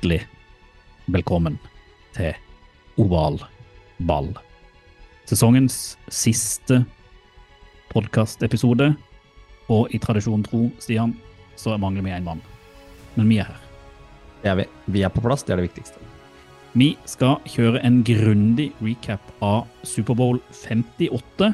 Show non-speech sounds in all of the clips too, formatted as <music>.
Hjertelig velkommen til Oval ball. Sesongens siste podkastepisode, og i tradisjon tro, Stian, så mangler vi én mann. Men vi er her. Er vi. Vi er på plass, det er det viktigste. Vi skal kjøre en grundig recap av Superbowl 58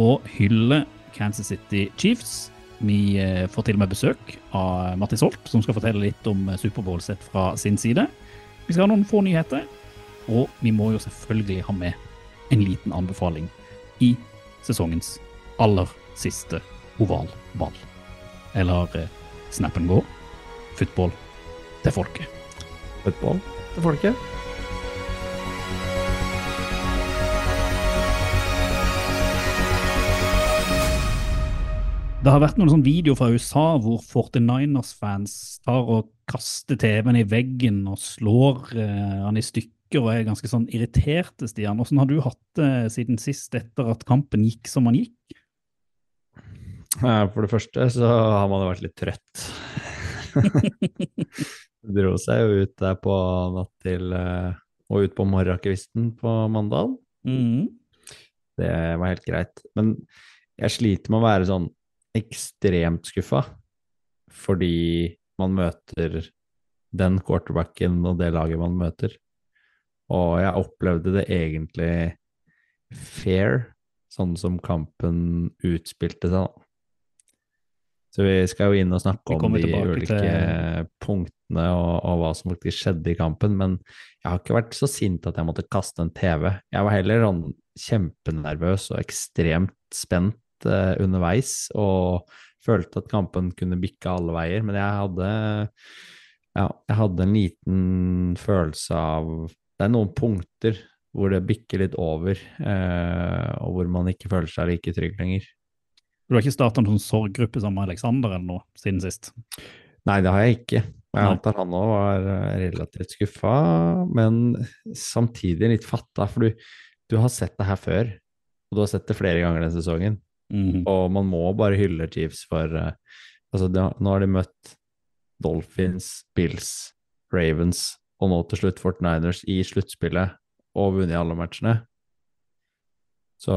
og hylle Kansas City Chiefs. Vi eh, får til og med besøk av Mattis Holt, som skal fortelle litt om eh, Superbowl sett fra sin side. Vi skal ha noen få nyheter, og vi må jo selvfølgelig ha med en liten anbefaling i sesongens aller siste oval ball. Eller snappen snap and go. Football til folket. Football til folket. Det har vært noen sånn videoer fra USA hvor 49ers-fans tar og kaster TV-en i veggen og slår eh, han i stykker og er ganske sånn irriterte, Stian. Hvordan har du hatt det siden sist etter at kampen gikk som han gikk? Eh, For det første så har man jo vært litt trøtt. Det <laughs> dro seg jo ut der på natt til eh, og ut på morgenkvisten på mandag. Mm. Det var helt greit. Men jeg sliter med å være sånn ekstremt skuffa fordi man møter den quarterbacken og det laget man møter. Og jeg opplevde det egentlig fair, sånn som kampen utspilte seg. da. Så vi skal jo inn og snakke om de ulike til- punktene og, og hva som faktisk skjedde i kampen, men jeg har ikke vært så sint at jeg måtte kaste en TV. Jeg var heller sånn kjempenervøs og ekstremt spent eh, underveis, og følte at kampen kunne bikke alle veier, men jeg hadde ja, jeg hadde en liten følelse av Det er noen punkter hvor det bikker litt over, eh, og hvor man ikke føler seg like trygg lenger. Du har ikke starta en sånn sorggruppe sammen med Aleksander eller noe siden sist? Nei, det har jeg ikke. Og jeg antar han òg var eh, relativt skuffa, men samtidig litt fatta, for du, du har sett det her før, og du har sett det flere ganger denne sesongen. Mhm. Og man må bare hylle Chiefs for uh, Altså, de, nå har de møtt Dolphins, Bills, Ravens og nå til slutt Fort Niners i sluttspillet og vunnet alle matchene. Så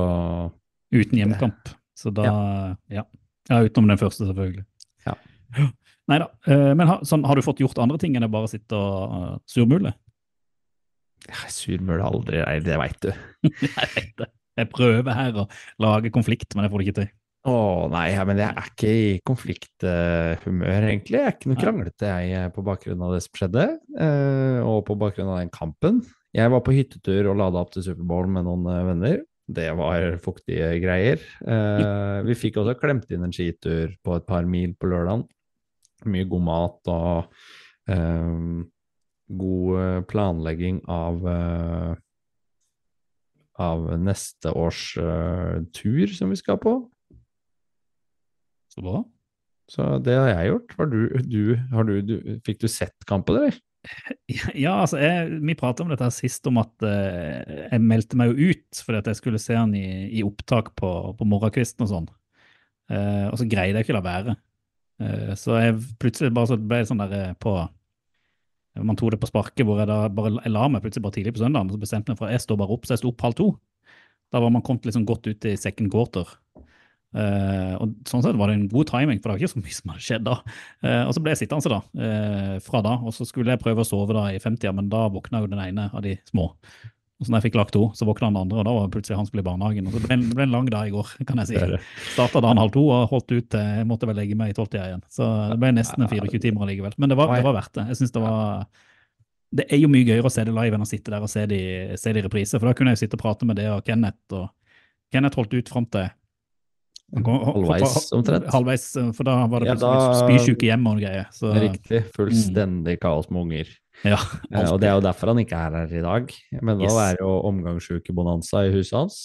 Uten hjemmekamp. Så da ja. ja. utenom den første, selvfølgelig. Ja. <gasps> Nei da. Men har, sånn, har du fått gjort andre ting enn å bare sitte og uh, surmule? jeg surmuler aldri, nei, det veit du. <laughs> Jeg vet det. Jeg prøver her å lage konflikt, men jeg får det ikke til. Å nei, men jeg er ikke i konflikthumør, egentlig. Jeg er ikke noe kranglete, jeg, eh, på bakgrunn av det som skjedde, eh, og på bakgrunn av den kampen. Jeg var på hyttetur og lada opp til Superbowl med noen eh, venner. Det var fuktige greier. Vi fikk også klemt inn en skitur på et par mil på lørdagen. Mye god mat og um, god planlegging av eh, av neste års uh, tur som vi skal på. Så bra. Så det har jeg gjort. Har du, du, har du, du, fikk du sett kampen, eller? <laughs> Ja, altså, jeg, vi pratet om dette sist, om at uh, jeg meldte meg jo ut fordi at jeg skulle se han i, i opptak på, på morgenkvisten og sånn. Uh, og så greide jeg ikke å la være. Så jeg plutselig bare så ble sånn der på Man tok det på sparket hvor jeg da bare jeg la meg plutselig bare tidlig på søndagen, så bestemte jeg for jeg står bare opp, så jeg sto opp halv to. Da var man kommet liksom godt ut i second quarter. Uh, og sånn sett var det en god timing, for det var ikke så mye som hadde skjedd da. Uh, og så ble jeg sittende da, uh, fra da, og så skulle jeg prøve å sove da i 50-tida, men da våkna jo den ene av de små. Så når jeg fikk lagt to, så våkna han andre, og da var plutselig han skulle i barnehagen. Og så ble, det ble en lang dag i går, kan jeg si. Han Starta dagen halv to og holdt ut til jeg måtte vel legge meg i tolvtida igjen. Så det ble nesten 24 timer allikevel. Men det var, det var verdt det. Jeg synes det var Det er jo mye gøyere å se det live enn å sitte der og se det i- i reprise, for da kunne jeg jo sitte og prate med det og Kenneth, og Kenneth holdt ut fram til kom- Halvveis omtrent. Halvveis, eh, for da var det Ja, da- spysjuke hjemme og greier. Så, Riktig. Fullstendig kaos med unger. Ja, Eh, og det er jo derfor han ikke er her i dag. Men Yes. er jo omgangssjukebonanza i huset hans.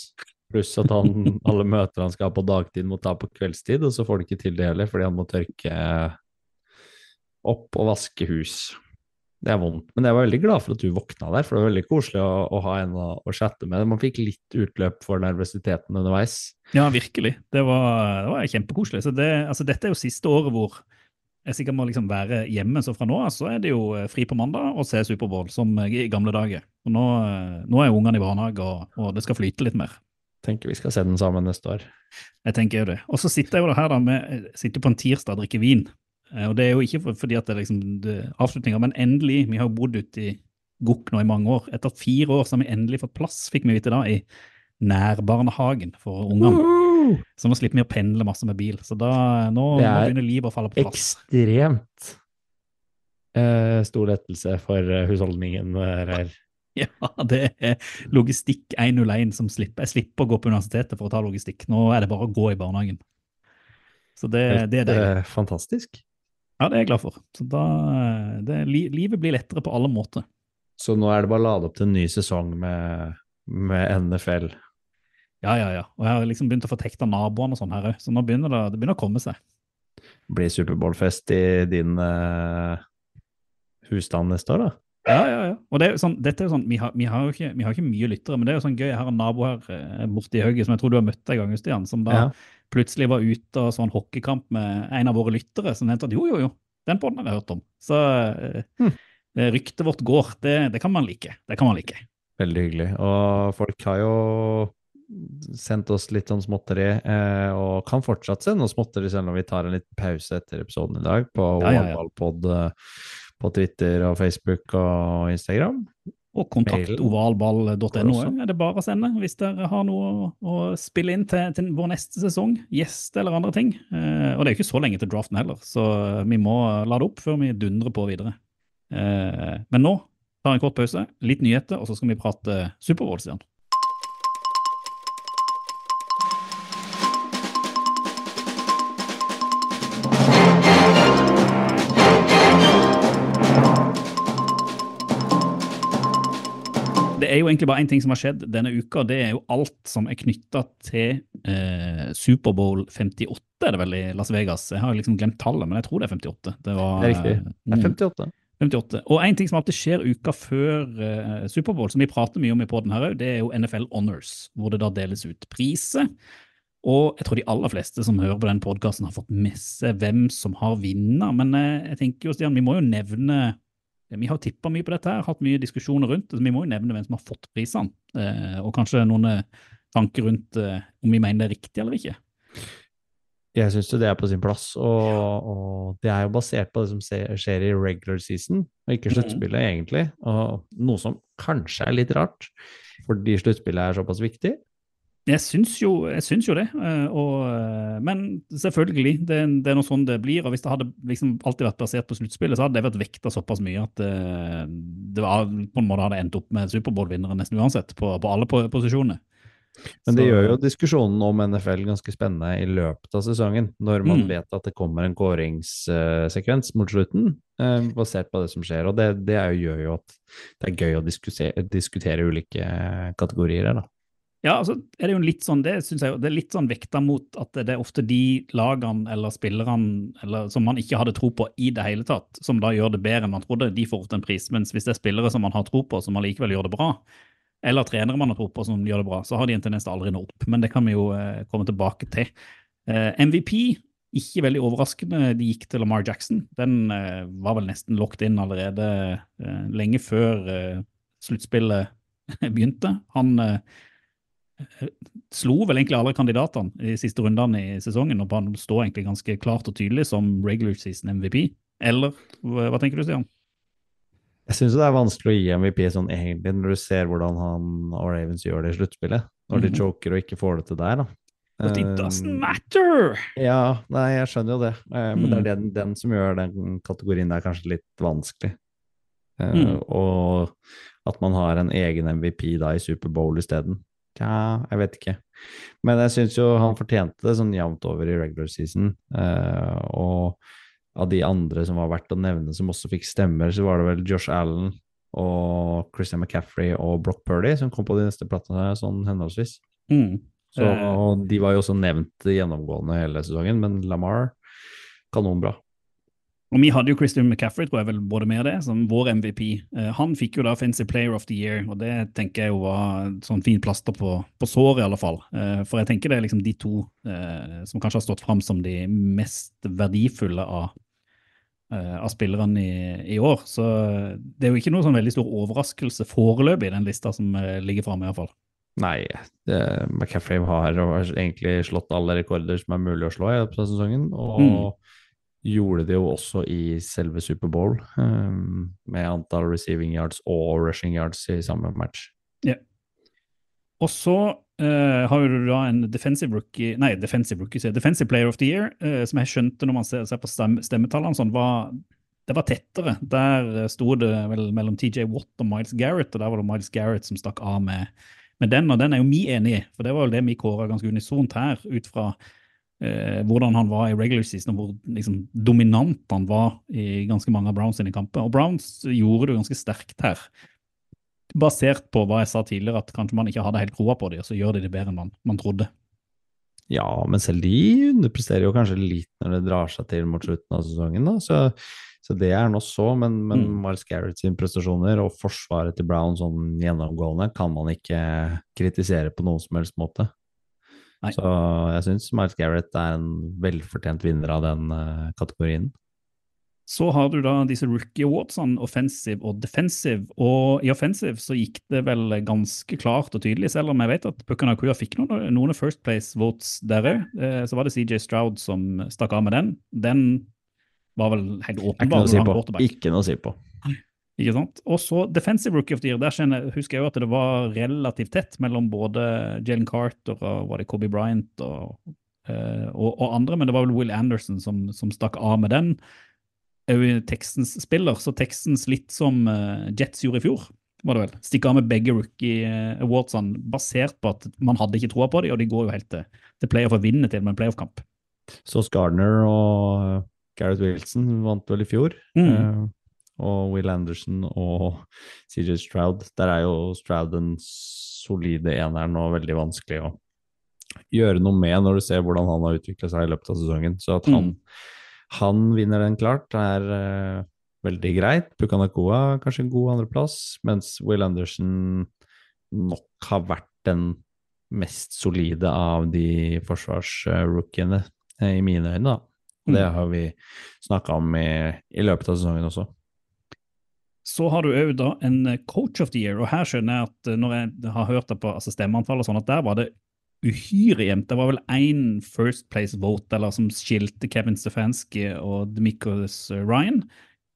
Pluss at han, <laughs> alle møter han skal ha på dagtid, må ta på kveldstid, og så får han ikke til det heller fordi han må tørke opp og vaske hus. Det er vondt. Men jeg var veldig glad for at du våkna der, for det var veldig koselig å, å ha en å, å chatte med. Man fikk litt utløp for nervøsiteten underveis. ja, virkelig. Det var, det var kjempekoselig. Så det, altså, dette er jo siste året hvor jeg sikkert må liksom være hjemme. Så fra nå av så er det jo eh, fri på mandag og se Superbowl som eh, i gamle dager. Og nå, eh, nå er ungene i barnehage, og, og det skal flyte litt mer. Tenker vi skal se den sammen neste år. Jeg tenker jo det. Og så sitter jeg jo her da med, sitter på en tirsdag og drikker vin. Og det er jo ikke for, fordi at det er liksom avslutninga, men endelig, vi har jo bodd ute i Gokk nå i mange år. Etter fire år så har vi endelig fått plass, fikk vi vite da, i nærbarnehagen for ungene. Så nå slipper vi å pendle masse med bil. Så da, nå, nå er begynner livet å falle på plass. Ekstremt eh, stor lettelse for eh, husholdningen eh, her. <laughs> Ja, det er logistikk 101 som slipper. Jeg slipper å gå på universitetet for å ta logistikk. Nå er det bare å gå i barnehagen. Så det, det er deilig. Eh, fantastisk. Ja, det er jeg glad for. Så da, det, livet blir lettere på alle måter. Så nå er det bare å lade opp til en ny sesong med, med NFL. Ja, ja, ja. Og jeg har liksom begynt å få tekta naboene og sånn her òg, så nå begynner det, det begynner å komme seg. Blir Superbowl-fest i din uh, husstand neste år, da? Ja, ja, ja. Og det er jo sånn, dette er jo sånn, vi har, vi, har jo ikke, vi har ikke mye lyttere, men det er jo sånn gøy. Jeg har en nabo her eh, borte i Høgget som jeg tror du har møtt en gang, Stian, som da Ja. plutselig var ute og så en hockeykamp med en av våre lyttere, som mente at jo, jo, jo, den podden har jeg hørt om. Så eh, Hm. eh, ryktet vårt går, det, det kan man like. Det kan man like. Veldig hyggelig. Og folk har jo sendt oss litt sånn småtteri, eh, og kan fortsatt sende oss småtteri selv om vi tar en liten pause etter episoden i dag på Ja, ja, ja. Eh, på Twitter og Facebook og Instagram. Og kontakt ovalball.no er det bare å sende hvis dere har noe å, spille inn til, til vår neste sesong. Gjest eller andre ting. Eh, og det er jo ikke så lenge til draften heller, så vi må la det opp før vi dundrer på videre. Eh, men nå tar vi en kort pause, litt nyheter, og så skal vi prate Superbowl, Stian. Er jo egentlig bare én ting som har skjedd denne uka. Det er jo alt som er knytta til eh, Superbowl 58, er det vel i Las Vegas. Jeg har liksom glemt tallet, men jeg tror det er 58. Det, var, Det er riktig. Det er Mm. 58. 58. Og en ting som alltid skjer uka før eh, Superbowl, som vi prater mye om i poden her òg, det er jo NFL Honors, hvor det da deles ut priser. Og jeg tror de aller fleste som hører på den podkasten, har fått med seg hvem som har vunnet. Men eh, jeg tenker jo, Stian, vi må jo nevne Vi har tippa mye på dette, her, hatt mye diskusjoner rundt det, så vi må jo nevne hvem som har fått prisene. Eh, og kanskje noen eh, tanker rundt eh, om vi mener det er riktig eller ikke. Jeg syns det er på sin plass, og, og det er jo basert på det som skjer i regular season, og ikke sluttspillet, egentlig. Og noe som kanskje er litt rart, fordi sluttspillet er såpass viktig. Jeg syns jo, jeg syns jo det, eh, og, eh, men selvfølgelig, det, det er noe sånn det blir. og Hvis det hadde liksom alltid vært basert på sluttspillet, så hadde det vært vekta såpass mye at eh, det var, på en måte hadde endt opp med Superbowl-vinnere nesten uansett, på, på alle po- posisjoner. Men det gjør jo diskusjonen om NFL ganske spennende i løpet av sesongen, når man Mm. vet at det kommer en kåringssekvens mot slutten, basert på det som skjer. Og det, det jo, gjør jo at det er gøy å diskutere, diskutere ulike kategorier her, da. Ja, altså er det jo litt sånn, det synes jeg det er litt sånn vekta mot at det er ofte de lagene eller spillerne eller, som man ikke hadde tro på i det hele tatt, som da gjør det bedre enn man trodde, de får ofte en pris. Mens hvis det er spillere som man har tro på, som allikevel gjør det bra, eller trenere man har tro på som gjør det bra, så har de en tendens til aldri nå opp. Men det kan vi jo eh, komme tilbake til. Eh, MVP, ikke veldig overraskende, de gikk til Lamar Jackson. Den eh, var vel nesten locked inn allerede eh, lenge før eh, sluttspillet <laughs> begynte. Han eh, slo vel egentlig alle kandidatene i siste rundene i sesongen, og han står egentlig ganske klart og tydelig som regular season MVP. Eller hva, tenker du, Stian? Jeg syns det er vanskelig å gi MVP sånn egentlig, når du ser hvordan han og Ravens gjør det i sluttspillet. Når de Mhm. choker og ikke får det til der, da. But it doesn't matter! Ja, nei, jeg skjønner jo det. Eh, Men det Mm. er den, den som gjør den kategorien der kanskje litt vanskelig. Mm. Og at man har en egen MVP da i Superbowl isteden. Tja, jeg vet ikke. Men jeg syns jo han fortjente det sånn jevnt over i regular season. Eh, og av de andre som var verdt å nevne som også fikk stemmer, så var det vel Josh Allen og Christian McCaffrey og Brock Purdy som kom på de neste platene sånn henholdsvis. Mm. Så Eh. og De var jo også nevnt gjennomgående hele sesongen, men Lamar kanonbra. Og vi hadde jo Christian McCaffrey, tror jeg vel både med det, som vår MVP. Eh, han fikk jo da Fancy Player of the Year, og det tenker jeg jo var sånn fint plaster på, på såret, i alle fall. Eh, for jeg tenker det er liksom de to eh, som kanskje har stått fram som de mest verdifulle av, av spillerne i, i år. Så det er jo ikke noe sånn veldig stor overraskelse foreløpig i den lista som ligger framme, iallfall. Nei, det, McCaffrey har egentlig slått alle rekorder som er mulig å slå i løpet av sesongen. Og Mm. Gjorde det jo også i selve Superbowl, um, med antall receiving yards og rushing yards i samme match. Og så uh, har du da en defensive rookie, nei, defensive rookie, defensive player of the year, uh, som jeg skjønte når man ser, ser på stemmetallene, sånn, var, det var tettere. Der eh, sto det vel mellom TJ Watt og Miles Garrett, og der var det Miles Garrett som stakk av med, med den, og den er jo vi enig i, for det var vel det vi kåra ganske unisont her, ut fra eh, hvordan han var i regular season, og hvor liksom, dominant han var i ganske mange av Browns sine kamper. Og Browns gjorde det jo ganske sterkt her basert på hva jeg sa tidligere, at kanskje man ikke hadde helt kroa på dem, og så gjør de det bedre enn man, man trodde. Ja, men selv de underpresterer jo kanskje litt når det drar seg til mot slutten av sesongen, da. Så, så det er nå så, men, men Mm. Miles Garrett sine prestasjoner og forsvaret til Brown sånn gjennomgående kan man ikke kritisere på noen som helst måte. Nei. Så jeg syns Miles Garrett er en velfortjent vinner av den uh, kategorien. Så har du da disse rookie awardsene, offensive og defensive. Og i offensive så gikk det vel ganske klart og tydelig, selv om jeg vet at Puka Akua fikk noen, noen first place votes der òg. Så var det CJ Stroud som stakk av med den. Den var vel helt Ikke noe å si på. Ikke noe å si på. Ikke sant? Og så Defensive Rookie of the Year, der kjenner, husker jeg jo at det var relativt tett mellom både Jalen Carter og var det Kobe Bryant og, eh, og, og andre, men det var vel Will Anderson som, som stakk av med den. Òg Texans spiller, så Texans litt som eh, Jets gjorde i fjor, var det vel. Stikke av med begge rookie eh, awardsene basert på at man hadde ikke troa på dem, og de går jo helt til, til playoff og vinner til med en playoff-kamp. Så Gardner og Gareth Wilson vant vel i fjor. Mm. Og Will Anderson og CJ Stroud. Der er jo Stroud den solide eneren og veldig vanskelig å gjøre noe med når du ser hvordan han har utvikla seg i løpet av sesongen. Så at han, han vinner den klart, er uh, veldig greit. Pukanakoa kanskje en god andreplass, mens Will Anderson nok har vært den mest solide av de forsvarsrookiene, eh, i mine øyne, da. Det Mm. har vi snakka om i, i løpet av sesongen også. Så har du òg da en eh, coach of the year, og her skjønner jeg at eh, når jeg har hørt det på altså og sånn, at der var det uhyre jevnt. Det var vel én first place vote eller som skilte Kevin Stefanski og Dmikos Ryan.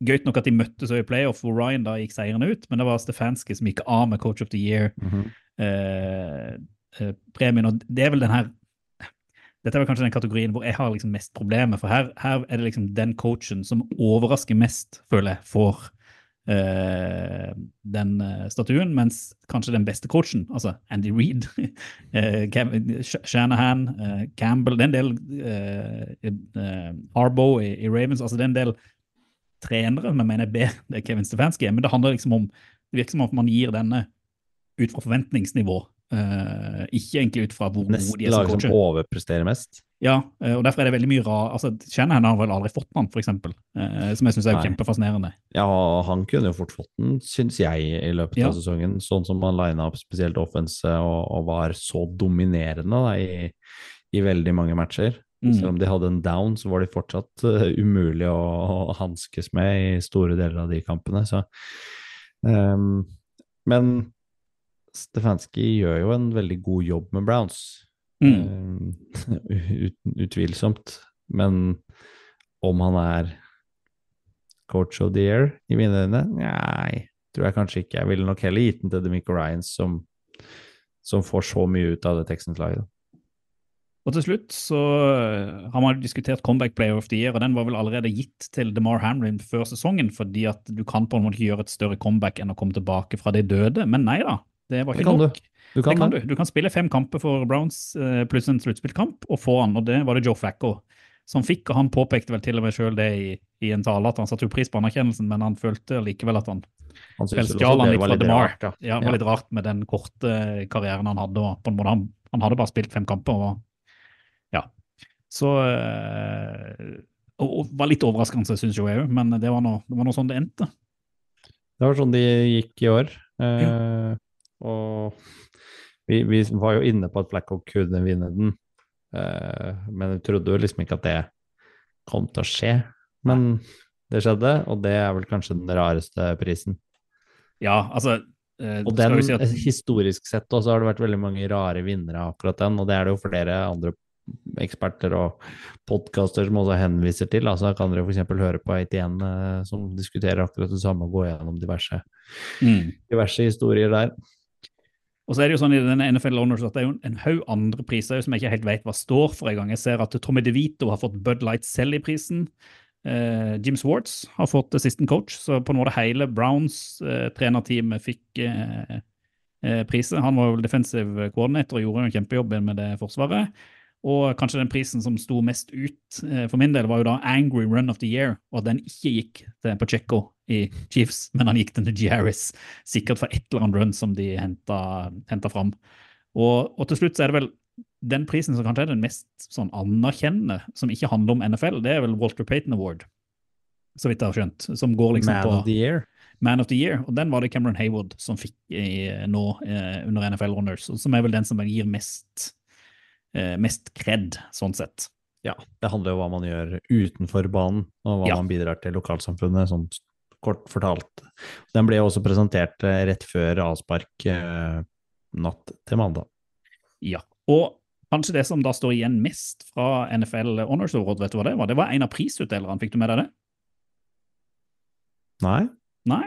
Gøyt nok at de møttes i playoff, hvor Ryan da gikk seirende ut, men det var Stefanski som gikk av med coach of the year. eh, eh, premien, og det er vel den her dette er vel kanskje den kategorien hvor jeg har liksom mest problemer, for her, her er det liksom den coachen som overrasker mest, føler jeg, får eh, den eh, statuen, mens kanskje den beste coachen, altså Andy Reid, <laughs> eh, Shanahan, eh, Campbell, det er en del eh, eh, Arbo i, i Ravens, altså <laughs> det er en del trenere jeg mener er bedre enn Kevin Stefanski er, men det handler liksom om, det virker som om man gir denne ut fra forventningsnivå, eh, ikke egentlig ut fra hvor gode god de er som laget coacher. som overpresterer mest. Ja, eh, og derfor er det veldig mye rar altså Shanahan har vel aldri fått den, eksempel, eh, som jeg syns er Nei. kjempefascinerende. Ja, han kunne jo fort fått den, syns jeg, i løpet Ja. av sesongen. Sånn som han lina opp spesielt offense og, og var så dominerende da, i, i veldig mange matcher. Mm. Selv om de hadde en down, så var de fortsatt uh, umulig å, å hanskes med i store deler av de kampene. Så, Um, men Stefanski gjør jo en veldig god jobb med Browns. Mm. <laughs> Ut, utvilsomt. Men om han er coach of the year i mine øyne? Nei, tror jeg kanskje ikke. Jeg ville nok heller gitt den til Demico Ryans, som, som får så mye ut av det Texans-laget. Og til slutt så eh, har man diskutert comeback player of the year, og den var vel allerede gitt til DeMar Hamlin før sesongen, fordi at du kan på en måte ikke gjøre et større comeback enn å komme tilbake fra de døde. Men nei da, Det var ikke nok. du. Du kan det du. Du kan spille fem kamper for Browns eh, pluss en sluttspillkamp og få han, og det var det Joe Flacco som fikk. og Han påpekte vel til og med sjøl det i, i en tale, at han satte jo pris på anerkjennelsen, men han følte likevel at han Han stjal han litt fra DeMar. rart, ja. Ja, det var litt rart med den korte karrieren han hadde. og på en måte Han, han hadde bare spilt fem kamper. og ja. Så øh, og, og var litt overraskende, syns jeg òg, men det var noe, det var noe sånn det endte. Det var sånn de gikk i år. Eh, og vi, vi var jo inne på at Blackhawk kunne vinne den, eh, men vi trodde jo liksom ikke at det kom til å skje. Men det skjedde, og det er vel kanskje den rareste prisen. Ja, altså eh, Og den, si at, historisk sett også, har det vært veldig mange rare vinnere av akkurat den, og det er det jo flere andre eksperter og podkaster som også henviser til. Altså kan dere f.eks. høre på ATN eh, som diskuterer akkurat det samme og gå gjennom diverse, mm. diverse historier der. Og så er det jo sånn i denne NFL Honors at det er jo en haug andre priser som jeg ikke helt vet hva står for engang. Jeg ser at Tommy DeVito har fått Bud Light Selly-prisen. Uh, Jim Swartz har fått assistant coach, så på en måte hele Browns uh, trenerteam fikk uh, eh, priser. Han var jo defensive coordinator og gjorde jo en kjempejobb med det forsvaret. Og kanskje den prisen som sto mest ut eh, for min del, var jo da Angry Run of the Year, og den ikke gikk til Pacheco i Chiefs, men han gikk til Najee Harris, sikkert for et eller annet run som de henta, fram. Og, og til slutt så er det vel den prisen som kanskje er den mest sånn anerkjennende, som ikke handler om NFL, det er vel Walter Payton Award, så vidt jeg har skjønt, som går liksom Man på of the year. Man of the Year, og den var det Cameron Haywood som fikk i, nå eh, under NFL Runners, som er vel den som gir mest, mest kred, sånn sett. Ja, det handler jo om hva man gjør utenfor banen, og hva Ja. man bidrar til lokalsamfunnet, sånn kort fortalt. Den ble også presentert eh, rett før avspark eh, natt til mandag. Ja, og kanskje det som da står igjen mest fra NFL Honors Award, vet du hva det var? Det var en av prisutdelerne, fikk du med deg det? Nei? Nei,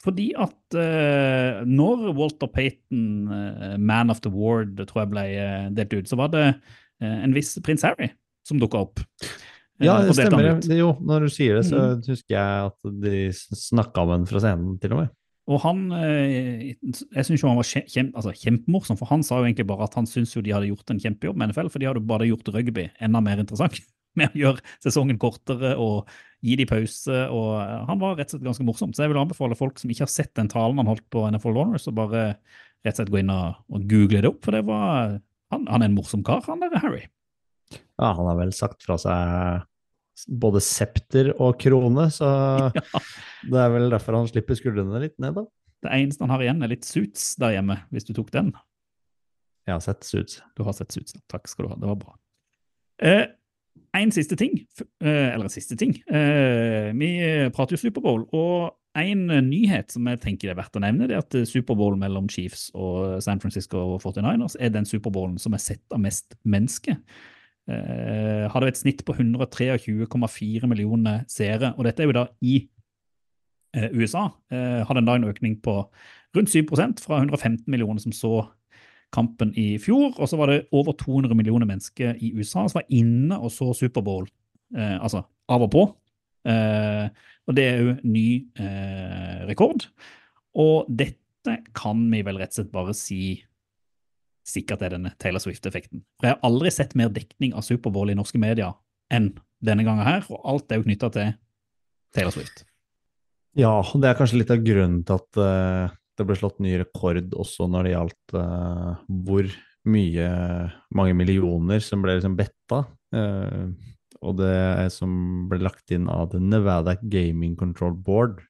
fordi at uh, når Walter Payton, uh, Man of the Ward, tror jeg ble uh, delt ut, så var det eh, en viss prins Harry som dukka opp. Eh, Ja, det stemmer. det. Jo, når du sier det, så mm. husker jeg at de snakka om ham fra scenen, til og med. Og han, eh, jeg syns han var kjem, altså, kjempemorsom, for han sa jo egentlig bare at han syns jo de hadde gjort en kjempejobb med NFL, for de hadde bare gjort rugby enda mer interessant. <laughs> Med å gjøre sesongen kortere og gi de pause. og eh, Han var rett og slett ganske morsom. Så jeg vil anbefale folk som ikke har sett den talen han holdt på NFL Honors, å bare rett og slett gå inn og, og google det opp, for det var han, han er en morsom kar, han der Harry. Ja, han har vel sagt fra seg både septer og krone, så <laughs> det er vel derfor han slipper skuldrene litt ned, da. Det eneste han har igjen, er litt suits der hjemme, hvis du tok den. Jeg har sett Suits. Du har sett Suits, ja. takk skal du ha, det var bra. Eh, en siste ting, eh, eller en siste ting. Eh, vi prater jo Superbowl, og en eh, nyhet som jeg tenker det er verdt å nevne, det er at Superbowl mellom Chiefs og San Francisco 49ers er den Superbowlen som er sett av mest mennesker. Eh, hadde et snitt på 123,4 millioner seere, og dette er jo da i USA. Hadde en da en økning på rundt 7% fra 115 millioner som så kampen i fjor, og så var det over 200 millioner mennesker i USA som var inne og så Superbowl, eh, altså av og på. Eh, og det er jo ny eh, rekord. Og dette kan vi vel rett og slett bare si sikkert er denne Taylor Swift-effekten. For jeg har aldri sett mer dekning av Superbowl i norske medier enn denne gangen her, og alt er jo knytta til Taylor Swift. Ja, det er kanskje litt av grunnen til at eh, det ble slått ny rekord også når det gjaldt uh, hvor mye, mange millioner som ble liksom betta. Uh, og det som ble lagt inn av The Nevada Gaming Control Board.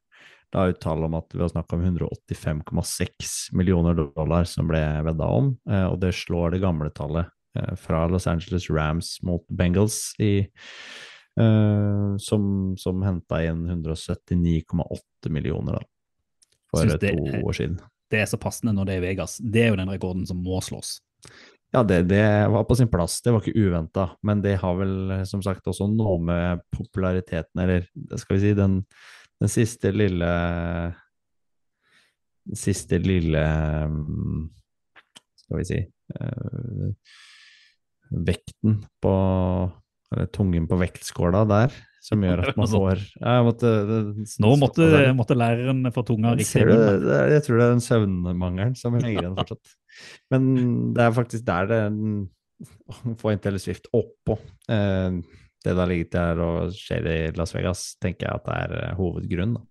Da er uttale om at vi har snakka om 185,6 millioner dollar som ble vedda om, uh, og det slår det gamle tallet eh, fra Los Angeles Rams mot Bengals i eh, som, som henta inn 179,8 millioner da, for det to år siden. Det er så passende når det er i Vegas. Det er jo den rekorden som må slås. Ja, det, det var på sin plass, det var ikke uventa, men det har vel som sagt også noe med populariteten, eller skal vi si den, den siste lille Den siste lille Skal vi si eh, Vekten på eller tungen på vektskåla der, som gjør <laughs> at man får måtte, det, Nå måtte, måtte læreren få tunga riktig. Du, det jeg tror det er den søvnmangelen som henger igjen fortsatt. Men det er faktisk der det få en Taylor Swift oppå eh, det har ligget der og skjer i Las Vegas, tenker jeg at det er eh, hovedgrunnen. Da.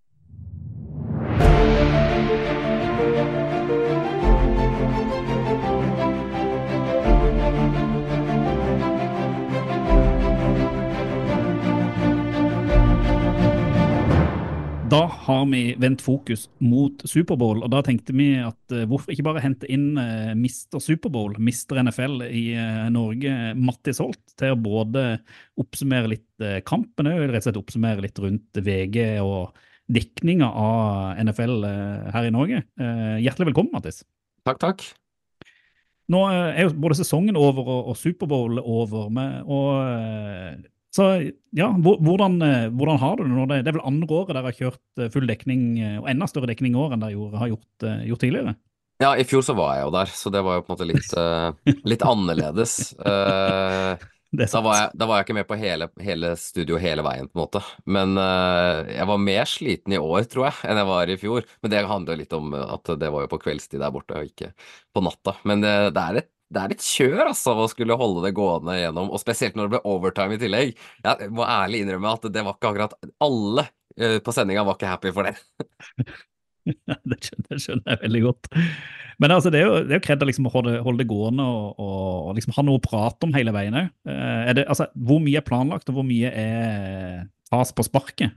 Da har vi vendt fokus mot Superbowl, og da tenkte vi at uh, hvorfor ikke bare hente inn uh, Mister Superbowl, Mister NFL i uh, Norge, Mattis Holt, til å både oppsummere litt kampen og rett og slett oppsummere litt rundt VG og dekninga av NFL her i Norge. Hjertelig velkommen, Mattis. Takk, takk. Nå er jo både sesongen over og, og Superbowl over, med, og så ja, hvordan, eh, hvordan har du det nå? Det, er vel andre året dere har kjørt eh, full dekning, eh, og enda større dekning i år enn dere gjorde, har gjort, gjort tidligere? Ja, i fjor så var jeg jo der, så det var jo på en måte litt, litt annerledes. Da, var jeg, da var jeg ikke med på hele, hele studio hele veien, på en måte. Men jeg var mer sliten i år, tror jeg, enn jeg var i fjor. Men det handler litt om at det var jo på kveldstid der borte, og ikke på natta. Men det, det er et det er litt kjør altså, å skulle holde det gående gjennom, og spesielt når det ble overtime i tillegg. Jeg må ærlig innrømme at det var ikke akkurat Alle eh, på sendinga var ikke happy for det. <laughs> Det, skjønner, det skjønner jeg veldig godt. Men altså, det er jo, det er jo kredd å liksom holde, holde det gående og, og, og liksom ha noe å prate om hele veien òg. Altså, hvor mye er planlagt, og hvor mye er tas på sparket?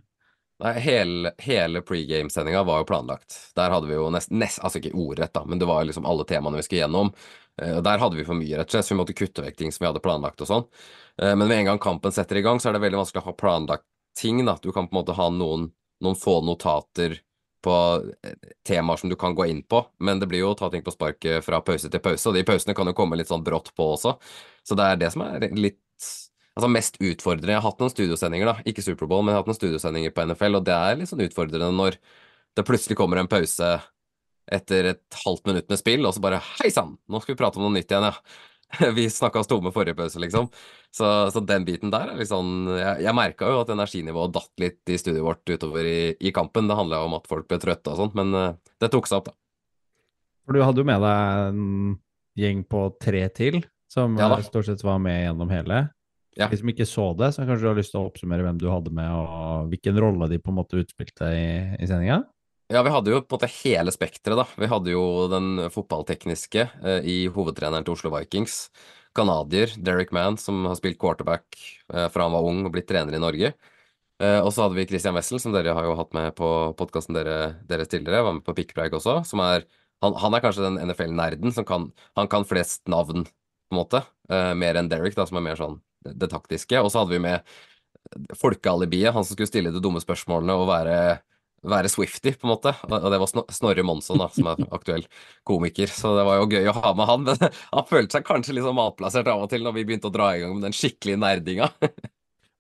Nei, hele, hele pregame-sendinga var jo planlagt. Der hadde vi jo nesten, nest, altså ikke ordrett, da, men det var liksom alle temaene vi skulle gjennom. Eh, og Der hadde vi for mye, rett og slett, så vi måtte kutte vekk ting som vi hadde planlagt og sånn. Eh, Men med en gang kampen setter i gang, så er det veldig vanskelig å ha planlagt ting, da. Du kan på en måte ha noen, noen få notater på eh, temaer som du kan gå inn på, men det blir jo å ta ting på sparket fra pause til pause, og de pausene kan jo komme litt sånn brått på også. Så det er det som er litt Altså mest utfordrende. Jeg har hatt noen studiosendinger, da. Ikke Superbowl, men jeg har hatt noen studiosendinger på NFL, og det er litt sånn utfordrende når det plutselig kommer en pause etter et halvt minutt med spill, og så bare Hei sann, nå skal vi prate om noe nytt igjen, ja. <laughs> Vi snakka oss tomme forrige pause, liksom. Så, så den biten der er litt sånn Jeg, jeg merka jo at energinivået datt litt i studioet vårt utover i, i kampen. Det handla om at folk ble trøtte og sånt, men eh, det tok seg opp, da. For du hadde jo med deg en gjeng på tre til, som Ja stort sett var med gjennom hele. Ja. De som ikke så det, så kanskje du har lyst til å oppsummere hvem du hadde med, og hvilken rolle de på en måte utspilte i, i sendinga? Ja, vi hadde jo på en måte hele spekteret, da. Vi hadde jo den fotballtekniske eh, i hovedtreneren til Oslo Vikings. Canadier, Derek Mann, som har spilt quarterback eh, fra han var ung og blitt trener i Norge. Eh, og så hadde vi Christian Wessel, som dere har jo hatt med på podkasten dere, deres tidligere. Var med på Pickpreik også. Som er, han, han er kanskje den NFL-nerden som kan Han kan flest navn, på en måte. Eh, mer enn Derek, da, som er mer sånn det, det taktiske. Og så hadde vi med folkealibiet, han som skulle stille de dumme spørsmålene og være være Swifty, på en måte. Og det var Sno- Snorre Monsson, da, som er aktuell komiker. Så det var jo gøy å ha med han. Men <laughs> han følte seg kanskje litt sånn matplassert av og til når vi begynte å dra i gang med den skikkelige nerdinga. <laughs>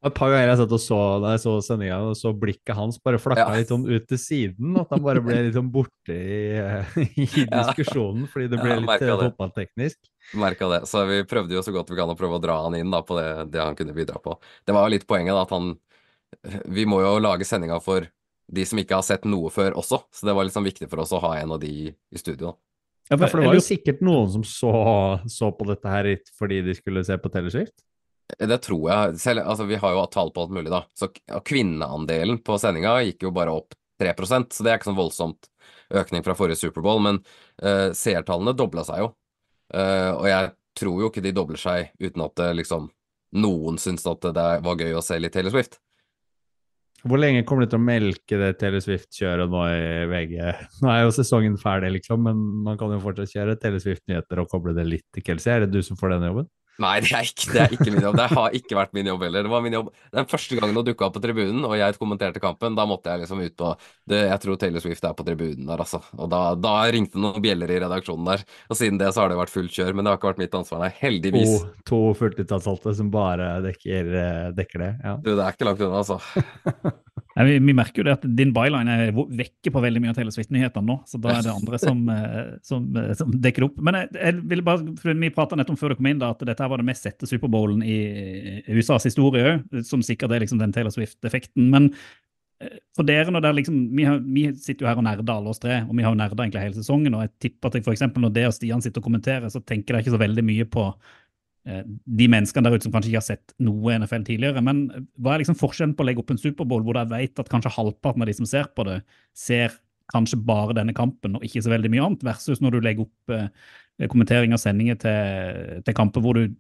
Et par ganger jeg satt og så da jeg så sendinga, og så blikket hans bare flakka Ja. litt sånn ut til siden. At han bare ble litt sånn borte i, i <laughs> diskusjonen, fordi det ble Ja, litt eh, det. fotballteknisk. Merka det. Så vi prøvde jo så godt vi kan å prøve å dra han inn da, på det, det han kunne bidra på. Det var jo litt poenget, da, at han Vi må jo lage sendinga for de som ikke har sett noe før også, så det var sånn viktig for oss å ha en av de i studio. Ja, Ja, for det var jo sikkert noen som så, så på dette her fordi de skulle se på Teleskift? Det tror jeg. Selv, altså, vi har jo hatt tall på alt mulig, da. Så kvinneandelen på sendinga gikk jo bare opp 3% så det er ikke sånn voldsomt økning fra forrige Superbowl. Men uh, seertallene dobla seg jo. Uh, og jeg tror jo ikke de dobler seg uten at det liksom noen syns at det var gøy å se litt Taylor Swift. Hvor lenge kommer de til å melke det Taylor Swift-kjøret nå i VG? <laughs> Nå er jo sesongen ferdig, liksom, men man kan jo fortsatt kjøre Taylor Swift-nyheter og koble det litt til Kelsey. Er det du som får denne jobben? Nei, det er, ikke, det er ikke min jobb. Det har ikke vært min jobb heller. Det var min jobb Den første gangen hun dukka opp på tribunen, og jeg kommenterte kampen, da måtte jeg liksom ut på det, Jeg tror Taylor Swift er på tribunen der, altså. Og da, da ringte noen bjeller i redaksjonen der. Og siden det så har det vært fullt kjør, men det har ikke vært mitt ansvar, nei. Heldigvis. To, to fulltidsansatte som bare dekker, eh, dekker det. Ja. Du, det er ikke langt unna, altså. <laughs> Nei, vi, vi merker jo det at din byline er vekker på veldig mye av Taylor Swift-nyhetene nå, så da er det <laughs> andre som, eh, som, eh, som dekker det opp. Men jeg, jeg ville bare, for Vi prata nettopp før du kom inn da, at dette var det mest sette Superbowlen i USAs historie òg, som sikkert er liksom den Taylor Swift-effekten. Men eh, for dere, når det er liksom, vi, har, vi sitter jo her og nerder alle oss tre, og vi har jo nerda egentlig hele sesongen. og jeg tipper at jeg for eksempel når det og Stian sitter og kommenterer, så tenker dere ikke så veldig mye på eh, de menneskene der ute som kanskje ikke har sett noe NFL tidligere. Men hva er liksom forskjellen på å legge opp en Superbowl hvor jeg vet at kanskje halvparten av de som ser på det, ser kanskje bare denne kampen og ikke så veldig mye annet, versus når du legger opp eh, kommentering av sendinger til, til kamper hvor du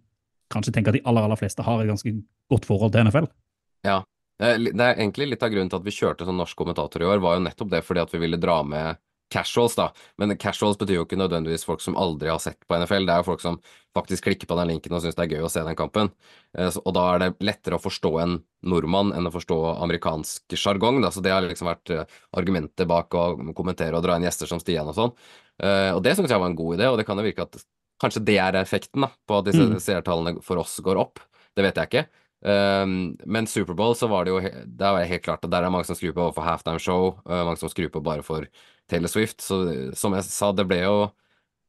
kanskje tenker at de aller, aller fleste har et ganske godt forhold til NFL? Ja. Det er det er egentlig litt av grunnen til at vi kjørte som norsk kommentator i år, var jo nettopp det fordi at vi ville dra med casuals, da. Men casuals betyr jo ikke nødvendigvis folk som aldri har sett på NFL. Det er jo folk som faktisk klikker på den linken og syns det er gøy å se den kampen. Eh, Og da er det lettere å forstå en nordmann enn å forstå amerikansk sjargong. Så det har liksom vært eh, argumentet bak å kommentere og dra inn gjester som Stian og sånn. Eh, Og det syns jeg var en god idé, og det kan jo virke at kanskje det er effekten, da, på at disse Mm. seertallene for oss går opp. Det vet jeg ikke. Um, men Superbowl så var det jo Der var helt klart at der er mange som skrur på for halftime show, mange som skrur på bare for Taylor Swift. Så som jeg sa, det ble jo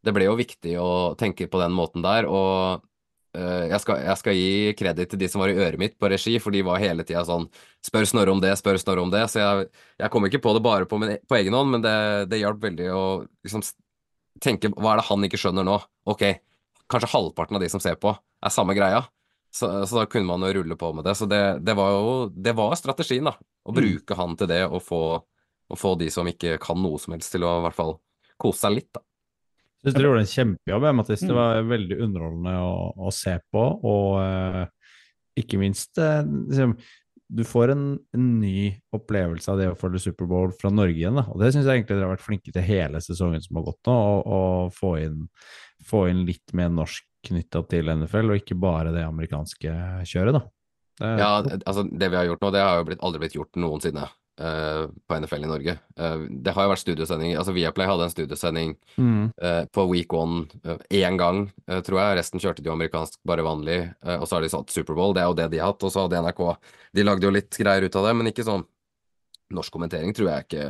det ble jo viktig å tenke på den måten der. Og uh, jeg, skal, jeg skal gi kreditt til de som var i øret mitt på regi, for de var hele tida sånn Spør Snorre om det, spør Snorre om det. Så jeg, jeg kom ikke på det bare på, min, på egen hånd, men det, det hjalp veldig å liksom tenke Hva er det han ikke skjønner nå? Ok, kanskje halvparten av de som ser på, er samme greia. Så, så da kunne man jo rulle på med det. Så det, det var jo det var strategien, da. Å bruke han til det og få, og få de som ikke kan noe som helst, til å i hvert fall kose seg litt, da. Syns dere gjorde en kjempejobb, jeg, Mattis. Det Mm. var veldig underholdende å, å se på. Og eh, ikke minst eh, liksom, Du får en, en ny opplevelse av det å følge Superbowl fra Norge igjen. Da. Og det syns jeg egentlig dere har vært flinke til hele sesongen som har gått nå, å å få, inn, få inn litt mer norsk knytta til NFL, og ikke bare det amerikanske kjøret, da. Det, Ja, altså det vi har gjort nå, det har jo blitt, aldri blitt gjort noensinne uh, på NFL i Norge. Uh, det har jo vært studiosendinger Altså Viaplay hadde en studiosending Mm. uh, på week one én gang, tror jeg. Resten kjørte de jo amerikansk bare vanlig. og så har de satt Superbowl, det er jo det de har hatt. Og så hadde NRK De lagde jo litt greier ut av det, men ikke sånn norsk kommentering tror jeg ikke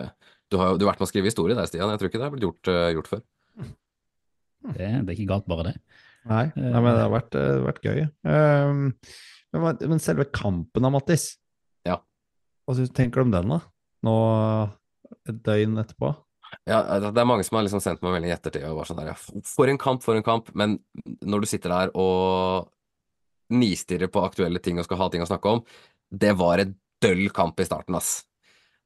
Du har jo du har vært med å skrive historie der, Stian. Jeg tror ikke det har blitt gjort, gjort før. Det, det er ikke galt, bare det. Nei, nei, men det har vært, eh, vært gøy. Um, men, men selve kampen da, Mattis? Ja. Hva tenker du om den, da? Nå et døgn etterpå? Ja, altså, det er mange som har liksom sendt meg melding i ettertid og var sånn der ja, For en kamp, for en kamp. Men når du sitter der og nistirrer på aktuelle ting og skal ha ting å snakke om, det var et døll kamp i starten, ass.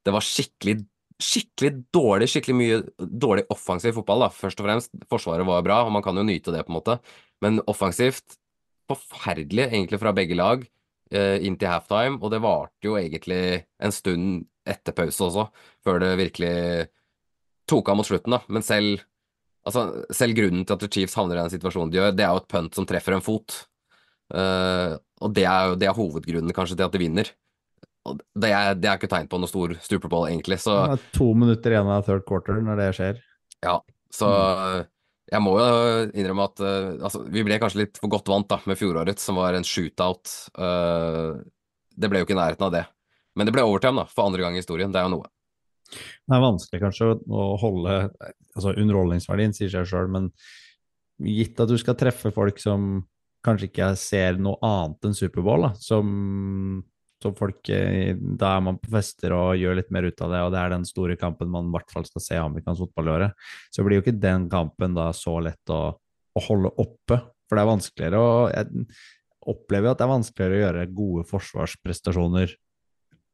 Det var skikkelig, skikkelig dårlig, skikkelig mye dårlig offensiv fotball, da, først og fremst. Forsvaret var bra, og man kan jo nyte det, på en måte. Men offensivt, forferdelig egentlig fra begge lag, eh, inn til halftime. Og det varte jo egentlig en stund etter pause også, før det virkelig tok av mot slutten, da. Men selv, altså, selv grunnen til at Chiefs havner i den situasjonen de gjør, det er jo et punt som treffer en fot. Eh, og det er jo det er hovedgrunnen kanskje til at de vinner. Og det er, det er ikke tegn på noe stor stupeball, egentlig. Så, Det er to minutter igjen av third quarter når det skjer. Ja, så jeg må jo innrømme at uh, altså, vi ble kanskje litt for godt vant da, med fjorårets, som var en shootout. Uh, det ble jo ikke i nærheten av det. Men det ble overtime, da, for andre gang i historien. Det er jo noe. Det er vanskelig kanskje å holde altså Underholdningsverdien sier seg sjøl, men gitt at du skal treffe folk som kanskje ikke ser noe annet enn Superbowl, da, som, som folk eh, Da er man på fester og gjør litt mer ut av det, og det er den store kampen man i hvert fall skal se amerikansk fotball gjøre. så blir jo ikke den kampen da så lett å, å holde oppe. For det er vanskeligere å Jeg opplever at det er vanskeligere å gjøre gode forsvarsprestasjoner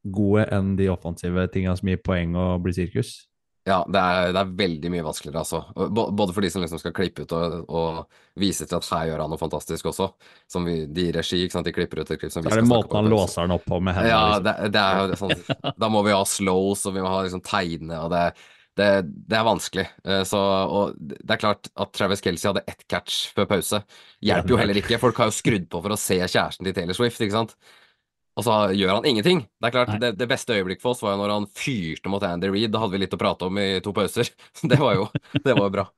gode enn de offensive tinga som gir poeng og blir sirkus. Ja, det er, det er veldig mye vanskeligere, altså. Både for de som liksom skal klippe ut og, og vise til at her gjør han noe fantastisk også. Som vi, de i regi, ikke sant. De klipper ut et klipp som vi Så er skal det snakke måten han låser den opp på med hendene. Ja, liksom. det, det er sånn <laughs> Da må vi ha slows, og vi må ha liksom tegne, og det, det, det er vanskelig. Eh, Så, og det er klart at Travis Kelsey hadde ett catch før pause. Hjelper jo heller ikke. Folk har jo skrudd på for å se kjæresten til Taylor Swift, ikke sant. Og så gjør han ingenting. Det er klart, det, det beste øyeblikket for oss var jo når han fyrte mot Andy Reed. Da hadde vi litt å prate om i to pauser. <laughs> Det var jo, det var jo bra.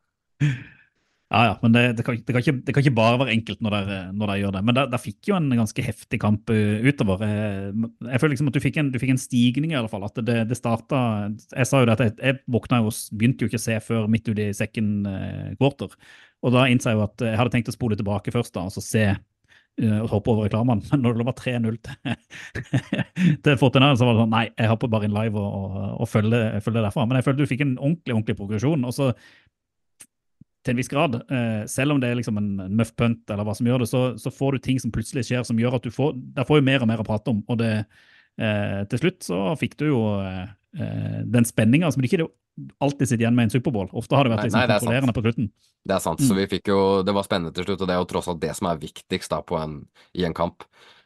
Ja, ja, men det, det, kan, det, kan ikke, det, kan, ikke, bare være enkelt når de, når gjør det. Men de fikk jo en ganske heftig kamp uh, utover. Jeg, jeg, føler liksom at du fikk, en, du fikk en stigning, i alle fall. At det, det starta Jeg sa jo det at jeg, jeg våkna jo begynte jo ikke å se før midt uti second uh, quarter. Og da innså jeg jo at jeg hadde tenkt å spole tilbake først da, og så se og hoppe over reklamene. Men <laughs> når det var 3-0 til, <laughs> til Fortinari, så var det sånn Nei, jeg hopper bare inn live og, og, og følger, følger derfra. Men jeg følte du fikk en ordentlig, ordentlig progresjon. og så til en viss grad. Eh, selv om det er liksom en, muff punt, eller hva som gjør det, så, så, får du ting som plutselig skjer, som gjør at du får Der får jo mer og mer å prate om. Og det, eh, til slutt så fikk du jo eh den spenninga som de ikke alltid sitter igjen med en Superbowl. Ofte har det vært liksom, nei, nei, kontrollerende på slutten. Det er sant. Mm. Så vi fikk jo Det var spennende til slutt, og det er jo tross alt det som er viktigst da på en, i en kamp.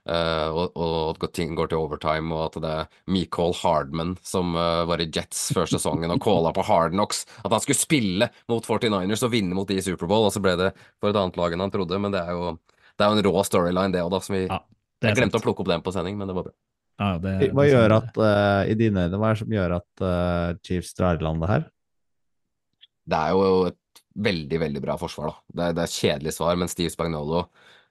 Uh, og, og, at ting går til overtime, og at det er Michael Hardman som uh, var i Jets før sesongen og calla på Hardnox. At han skulle spille mot 49ers og vinne mot de i Superbowl, og så ble det for et annet lag enn han trodde. Men det er jo, det er jo en rå storyline, det òg, da. Som vi, ja, jeg glemte sant. å plukke opp den på sending, men det var bra. Ja, det, hva det gjør at, uh, i dine øyne, hva er det som gjør at Chiefs drar i land det her? Det er jo et veldig, veldig bra forsvar, da. Det er, det er kjedelig svar, men Steve Spagnolo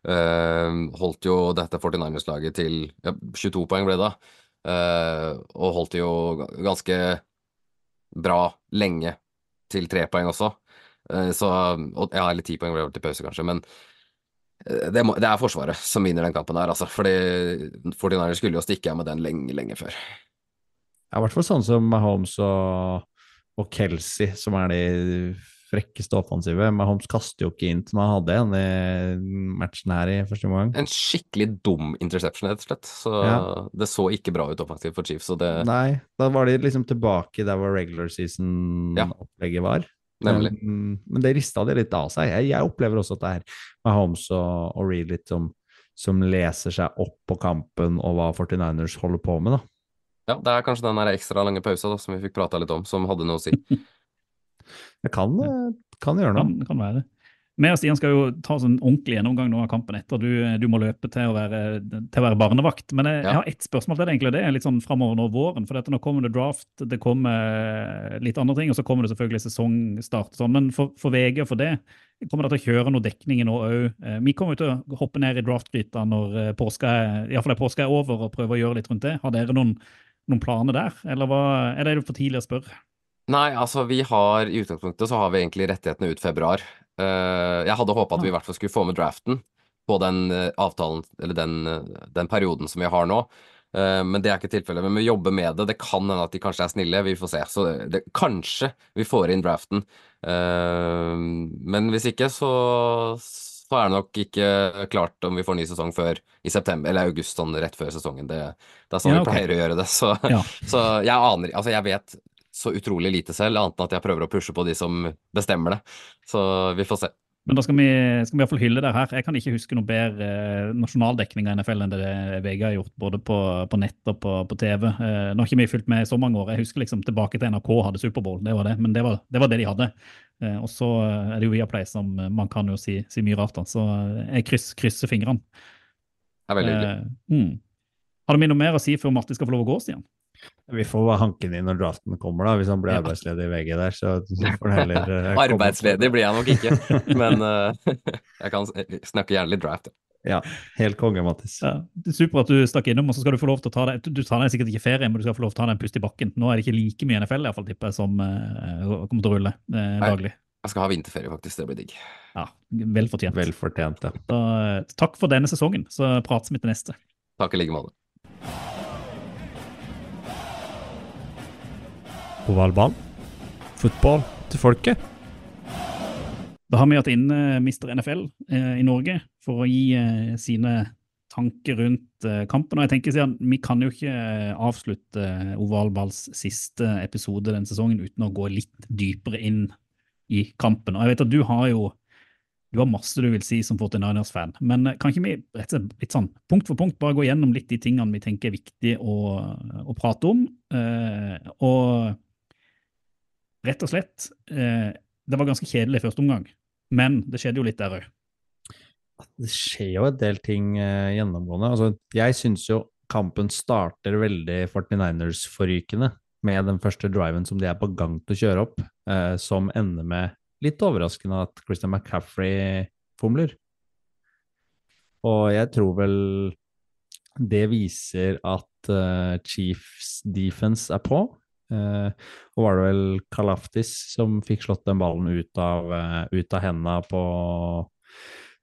Uh, holdt jo dette 49ers-laget til ja, 22 poeng, ble det da. Uh, og holdt det jo ganske bra lenge til tre poeng også. Uh, så og, Ja, eller ti poeng ble det til pause, kanskje. Men det, må, det, er Forsvaret som vinner den kampen her, altså. Fordi 49ers skulle jo stikke av med den lenge, lenge før. Ja, i hvert fall sånn som Mahomes og, og Kelsey, som er de frekkeste offensive. Mahomes kaster jo ikke inn som han hadde en i matchen her i første omgang. En skikkelig dum interception, rett og slett. Så ja. det så ikke bra ut offensivt for Chiefs. Det... Nei, da var de liksom tilbake der hvor regular season-opplegget var. Nemlig. Men, men det rista det litt av seg. Jeg, jeg opplever også at det er Mahomes og, og Reed litt som, som leser seg opp på kampen og hva 49ers holder på med, da. Ja, det er kanskje den ekstra lange pausa som vi fikk prata litt om, som hadde noe å si. <laughs> Det kan, eh, kan gjøre noe. Kan, kan være. Vi og Stian skal jo ta sånn ordentlig gjennomgang nå av kampen etter. Du, du må løpe til å, være, til å være barnevakt. Men jeg, ja. jeg har ett spørsmål til deg, egentlig. Det er litt sånn framover nå våren. For dette, nå kommer det draft, det kommer litt andre ting, og så kommer det selvfølgelig sesongstart. Sånn. Men for, for VG og for det, kommer dere til å kjøre noe dekning nå òg? Eh, vi kommer jo til å hoppe ned i draftgryta når eh, påska er, i fall påska er over, og prøve å gjøre litt rundt det. Har dere noen, noen planer der, eller hva, er det for tidlig å spørre? Nei, altså vi har i utgangspunktet så har vi egentlig rettighetene ut februar. Uh, jeg hadde håpa at vi i hvert fall skulle få med draften på den uh, avtalen, eller den, uh, den, perioden som vi har nå. men det er ikke tilfellet. Men vi jobber med det. Det kan hende at de kanskje er snille, vi får se. Så det, kanskje vi får inn draften. men hvis ikke, så, så er det nok ikke klart om vi får ny sesong før i september, eller august, sånn rett før sesongen. Det, det er sånn ja, okay. vi pleier å gjøre det. Så, ja. så jeg aner Altså, jeg vet så utrolig lite selv, annet enn at jeg prøver å pushe på de som bestemmer det. Så vi får se. Men da skal vi, skal vi iallfall hylle det her. Jeg kan ikke huske noe bedre eh, nasjonaldekning av NFL enn det VG har gjort, både på, på nett og på, på TV. Eh, nå har ikke vi fulgt med i så mange år. Jeg husker liksom tilbake til NRK hadde Superbowl, det var det. Men det var det, var det de hadde. Eh, og så er det jo Viaplay som man kan jo si, si mye rart, da. Så jeg kryss, krysser fingrene. Det er veldig hyggelig. Eh, mm. Har du noe mer å si før Martin skal få lov å gå, Stian? Vi får bare hanke inn når draften kommer, da. Hvis han blir arbeidsledig i VG der, så <laughs> får han heller uh, Arbeidsledig blir jeg nok ikke, <laughs> men uh, <laughs> jeg kan snakke gjerne litt draft. Ja, helt konge, Mattis. Ja, det er Super at du stakk innom, og så skal du få lov til å ta deg Du tar deg sikkert ikke ferie, men du skal få lov til å ta deg en pust i bakken. Nå er det ikke like mye NFL i hvert fall, tipper jeg, som uh, kommer til å rulle daglig. Jeg skal ha vinterferie, faktisk. Det blir digg. Ja, Vel fortjent. Vel fortjent, ja. Da, takk for denne sesongen, så prates vi til neste. Takk i like måte. Ovalball. Fotball til folket. Da har vi hatt inn uh, Mr. NFL uh, i Norge for å gi uh, sine tanker rundt uh, kampen. Og jeg tenker siden, Vi kan jo ikke avslutte ovalballs siste episode denne sesongen uten å gå litt dypere inn i kampen. Og jeg vet at du har jo du har masse du vil si som 49ers-fan, men kan ikke vi rett og slett litt sånn, punkt for punkt bare gå gjennom litt de tingene vi tenker er viktig å, å prate om? og rett og slett eh, Det var ganske kjedelig i første omgang, men det skjedde jo litt der òg. Det skjer jo en del ting eh, gjennomgående. Altså, jeg syns jo kampen starter veldig 49ers-forrykende med den første driven som de er på gang til å kjøre opp, eh, som ender med litt overraskende at Christian McCaffrey fomler. Og jeg tror vel det viser at uh, Chiefs defense er på. Uh, og var det vel Kalaftis som fikk slått den ballen ut av, uh, ut av hendene på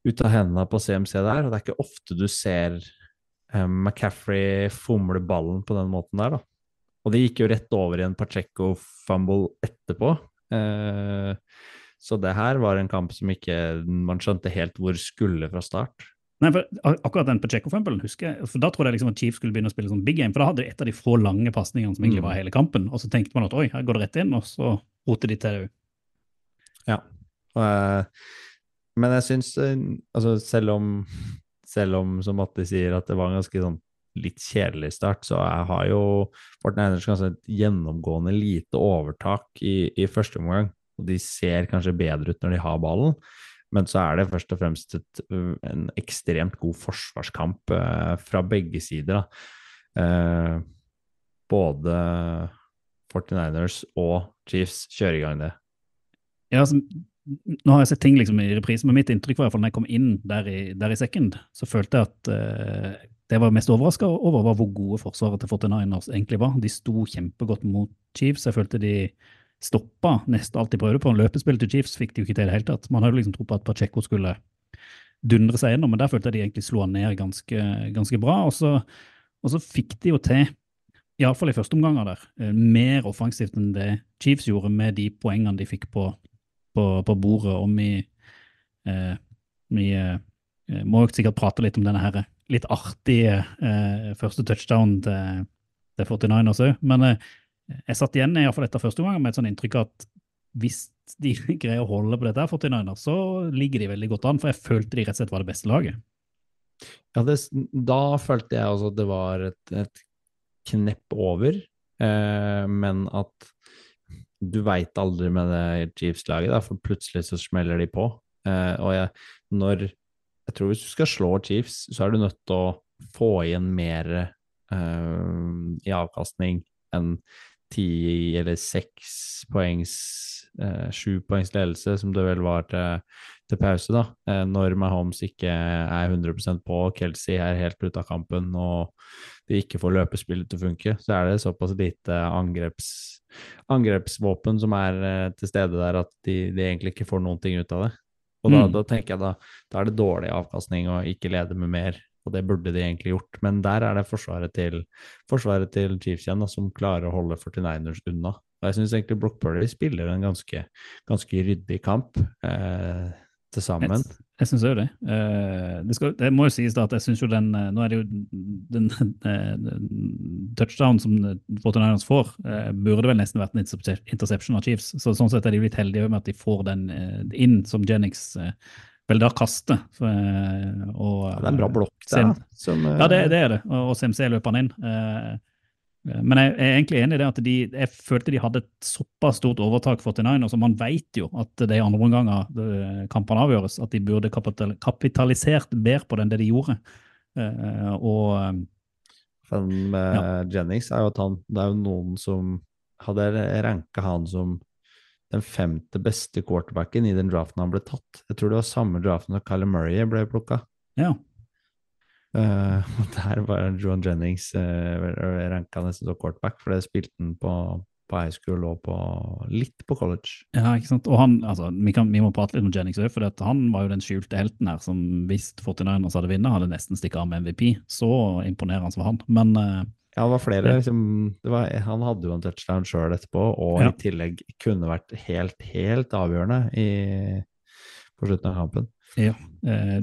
ut av hendene på CMC der. og Det er ikke ofte du ser uh, McCaffrey fomle ballen på den måten der, da. Og det gikk jo rett over i en Pacheco-fumble etterpå. så det her var en kamp som ikke man skjønte helt hvor skulle fra start. Nei, for akkurat den Pacheco-fumblen husker jeg, for da trodde jeg liksom at Chief skulle begynne å spille sånn big game, for da hadde de et av de få lange pasningene som egentlig Mm. var hele kampen, og så tenkte man at oi, her går det rett inn, og så roter de til det òg. Ja. Eh, men jeg syns eh, Altså, selv om Selv om, som Matti sier, at det var en ganske sånn litt kjedelig start, så jeg har jo Fortniners ganske et gjennomgående lite overtak i, i første omgang. Og de ser kanskje bedre ut når de har ballen, men så er det først og fremst et, en ekstremt god forsvarskamp eh, fra begge sider. Eh, både 49ers og Chiefs kjører i gang det. Ja, altså, nå har jeg sett ting liksom i reprise, men mitt inntrykk var i hvert fall når jeg kom inn der i, der i second, så følte jeg at eh, det jeg var mest overraska over, var hvor gode forsvaret til 49ers egentlig var. De sto kjempegodt mot Chiefs. Jeg følte de stoppa nesten alt de prøvde på. Løpespillet til Chiefs fikk de jo ikke til i det hele tatt. Man hadde liksom tro på at Pacheco skulle dundre seg gjennom, men der følte jeg de egentlig slo han ned ganske, ganske bra. Og så, og så fikk de jo til, iallfall i første omgang der, eh, mer offensivt enn det Chiefs gjorde med de poengene de fikk på, på, på bordet. Og vi, eh, vi eh, må jo sikkert prate litt om denne her litt artige eh, første touchdown til, til 49ers òg. Men eh, jeg satt igjen i hvert fall etter første omgang med et sånn inntrykk at hvis de <laughs> greier å holde på dette, her 49ers, så ligger de veldig godt an. For jeg følte de rett og slett var det beste laget. Ja, det, da følte jeg også at det var et, et knepp over, eh, men at du veit aldri med det Chiefs-laget, for plutselig så smeller de på. Eh, og jeg, når Jeg tror hvis du skal slå Chiefs, så er du nødt til å få igjen mer eh, i avkastning enn ti eller seks poengs eh, Sju poengs ledelse, som det vel var til, til pause, da. Eh, når Mahomes ikke er 100% på, Kelsey er helt ute av kampen og de ikke får løpespillet til å funke, så er det såpass lite angreps, angrepsvåpen som er eh, til stede der at de, de egentlig ikke får noen ting ut av det. Og da, Mm. da tenker jeg da, da er det dårlig avkastning å ikke lede med mer, og det burde de egentlig gjort. Men der er det forsvaret til, forsvaret til Chiefs igjen da, som klarer å holde 49ers unna. Og jeg syns egentlig Brock Purdy spiller en ganske, ganske ryddig kamp eh, til sammen. Jeg, jeg syns òg det. Uh, det, skal, det må jo sies da at jeg syns jo den eh, Nå er det jo den, uh, touchdown som 49ers får, uh, burde vel nesten vært en interception av Chiefs. Så sånn sett er de litt heldige med at de får den inn som Jennings vel da kaste. For, eh, og, Ja, det er en bra blokk der, Som, eh, Ja, det, det er det. Og, og CMC løper han inn. Eh, men jeg er egentlig enig i det at de, jeg følte de hadde et såpass stort overtak 49ers, og man vet jo at det er andre omganger kampene avgjøres, at de burde kapital, kapitalisert bedre på det enn det de gjorde. Og eh, med ja. Jennings er jo at han Det er jo noen som hadde ranka han som den femte beste quarterbacken i den draften han ble tatt. Jeg tror det var samme draften da Kyler Murray ble plukka. ja. <laughs> Uh, der var Johan Jennings uh, ranka nesten som quarterback, for det spilte han på, på high school og på, litt på college. Ja, ikke sant? Og han, altså, vi, kan, vi må prate litt om Jennings òg, for at han var jo den skjulte helten her som hvis 49ers hadde vunnet, hadde nesten stikket av med MVP. Så imponerende var han. Men eh, Ja, det var flere. Liksom, det var, han hadde jo en touchdown sjøl etterpå, og Ja. i tillegg kunne vært helt, helt avgjørende i, på slutten av kampen. Ja.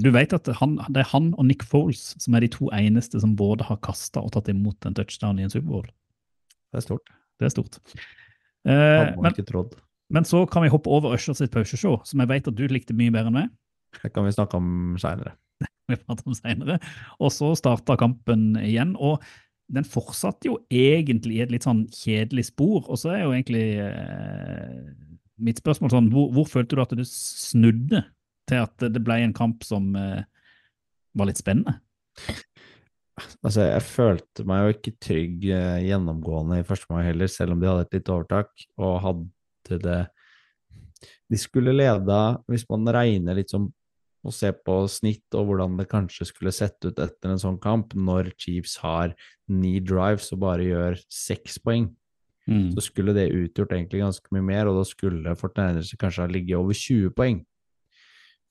du vet at han, det er han og Nick Foles som er de to eneste som både har kasta og tatt imot en touchdown i en Superbowl. Det er stort. Det er stort. Eh, men, men så kan vi hoppe over Usher sitt pauseshow, som jeg vet at du likte mye bedre enn meg. Det kan vi snakke om seinere. <laughs> vi prater om senere. Og så starta kampen igjen, og den fortsatte jo egentlig i et litt sånn kjedelig spor. Og så er jo egentlig eh, mitt spørsmål sånn, hvor, hvor følte du at du snudde til at det ble en kamp som eh, var litt spennende? Altså, jeg følte meg jo ikke trygg eh, gjennomgående i første omgang heller, selv om de hadde et lite overtak, og hadde det De skulle leda, hvis man regner litt som å se på snitt og hvordan det kanskje skulle sett ut etter en sånn kamp, når Chiefs har ni drives og bare gjør seks poeng, Mm. så skulle det utgjort egentlig ganske mye mer, og da skulle Fortniners kanskje ha ligget over 20 poeng.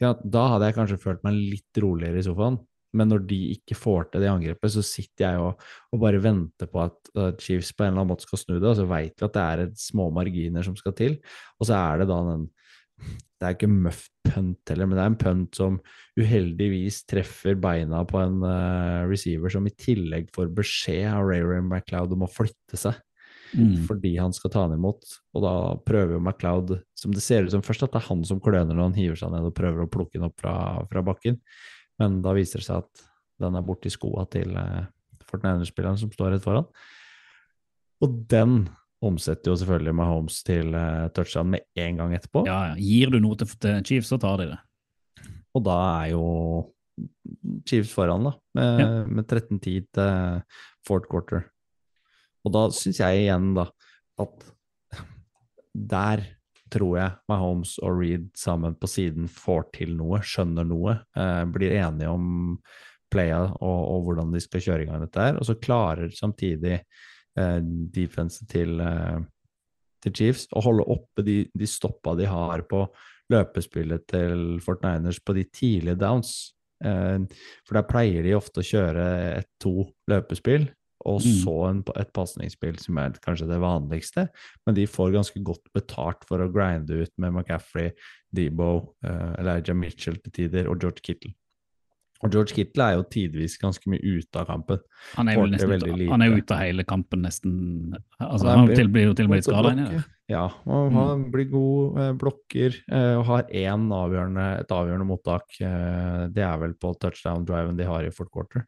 Ja, da hadde jeg kanskje følt meg litt roligere i sofaen, men når de ikke får til det angrepet, så sitter jeg og, og bare venter på at uh, Chiefs på en eller annen måte skal snu det, og så veit vi at det er små marginer som skal til, og så er det da den det er ikke muff punt heller, men det er en punt som uheldigvis treffer beina på en uh, receiver som i tillegg får beskjed av Ray Ray McLeod om å flytte seg Mm. fordi han skal ta han imot. Og da prøver jo McLeod, som det ser ut som først, at det er han som kløner når han hiver seg ned og prøver å plukke den opp fra, fra bakken. Men da viser det seg at den er borti skoa til uh, Fortniner-spilleren som står rett foran. Og den omsetter jo selvfølgelig Mahomes til uh, touchdown med en gang etterpå. Ja, ja. Gir du noe til, til Chiefs, så tar de det. Og da er jo Chiefs foran, da, med, Ja. med 13-10 til fourth quarter. Og da syns jeg igjen, da, at der tror jeg Mahomes og Reed sammen på siden får til noe, skjønner noe, eh, blir enige om playa og, og hvordan de skal kjøre i gang dette her, og så klarer samtidig eh, defense til, eh, til Chiefs og holde oppe de, de stoppa de har på løpespillet til Fortniners på de tidlige downs. Eh, for der pleier de ofte å kjøre et to løpespill, og Mm. så en, et pasningsspill som er kanskje det vanligste, men de får ganske godt betalt for å grinde ut med McCaffrey, Debo, eh, Elijah Mitchell til tider, og George Kittle. Og George Kittle er jo tidvis ganske mye ute av kampen. Han er, han jo ute av hele kampen, nesten. Altså, Han han blir jo til og med litt skada inni det. Ja, og Mm. han blir god, eh, blokker eh, og har én avgjørende, et avgjørende mottak. Eh, det er vel på touchdown-driven de har i fourth quarter.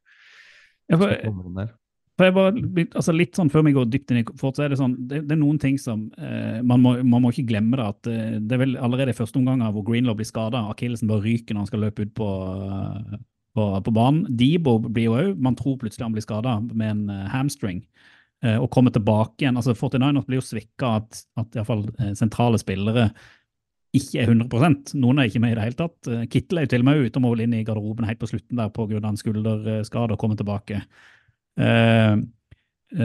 Ja, for, han der. Jeg bare, altså litt sånn Før vi går dypt inn i fort, så er det sånn, det, det er noen ting som eh, man, må, man må ikke glemme det. at eh, Det er vel allerede i første omgang hvor Greenlaw blir skada, akillesen bare ryker når han skal løpe ut på, på, på banen. Debo blir jo òg Man tror plutselig han blir skada med en eh, hamstring. eh, og kommer tilbake igjen. altså 49ers blir jo svikka at, at iallfall eh, sentrale spillere ikke er 100% Noen er ikke med i det hele tatt. Kittel er jo til og med ute og må inn i garderoben helt på slutten der pga. en skulderskade og komme tilbake. Uh,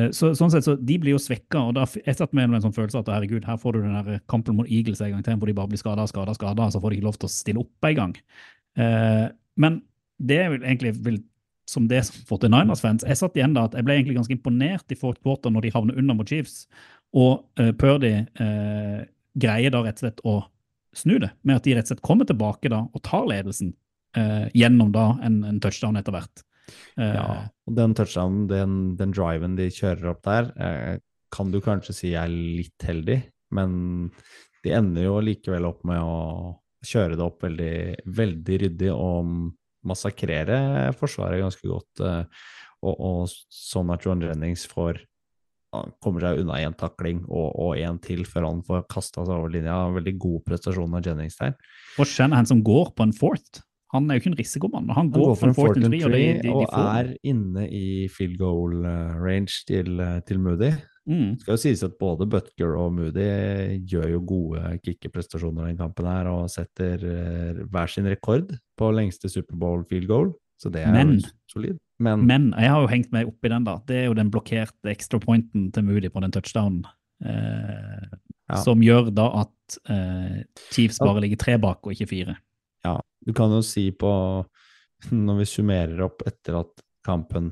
så, sånn sett, så De blir jo svekka, og da jeg satt med en sånn følelse at herregud, her får du den der kampen mot Eagles en gang til, hvor de bare blir skada, skada, skada, så får de ikke lov til å stille opp en gang. Eh, men det vil egentlig vil, som det som 49ers-fans Jeg satt igjen da at jeg ble egentlig ganske imponert i fourth quarter når de havner under mot Chiefs, og uh, Purdy uh, greier da rett og slett å snu det, med at de rett og slett kommer tilbake da og tar ledelsen uh, gjennom da en, en touchdown etter hvert. Ja, og den touchdownen, den, den driven de kjører opp der, kan du kanskje si er litt heldig, men de ender jo likevel opp med å kjøre det opp veldig, veldig ryddig og massakrere Forsvaret ganske godt. eh, og, og sånn at John Jennings får han kommer seg unna én takling og, én en til før han får kasta seg over linja. Veldig god prestasjon av Jennings der. Og Shanahan som går på en fourth. Han er jo ikke en risikomann, men han Han går, for en fourth and three, og, de, de, de og er inne i field goal eh, range til, eh, til Moody. Mm. Skal jo sies at både Butker og Moody gjør jo gode kickerprestasjoner i den kampen her, og setter eh, hver sin rekord på lengste Superbowl field goal, så det er Men- jo solid. Men, Men jeg har jo hengt meg opp i den, da. Det er jo den blokkerte extra pointen til Moody på den touchdownen. Eh, Ja. Som gjør da at eh, Chiefs bare ligger tre bak og ikke fire. ja, du kan jo si på Når vi summerer opp etter at kampen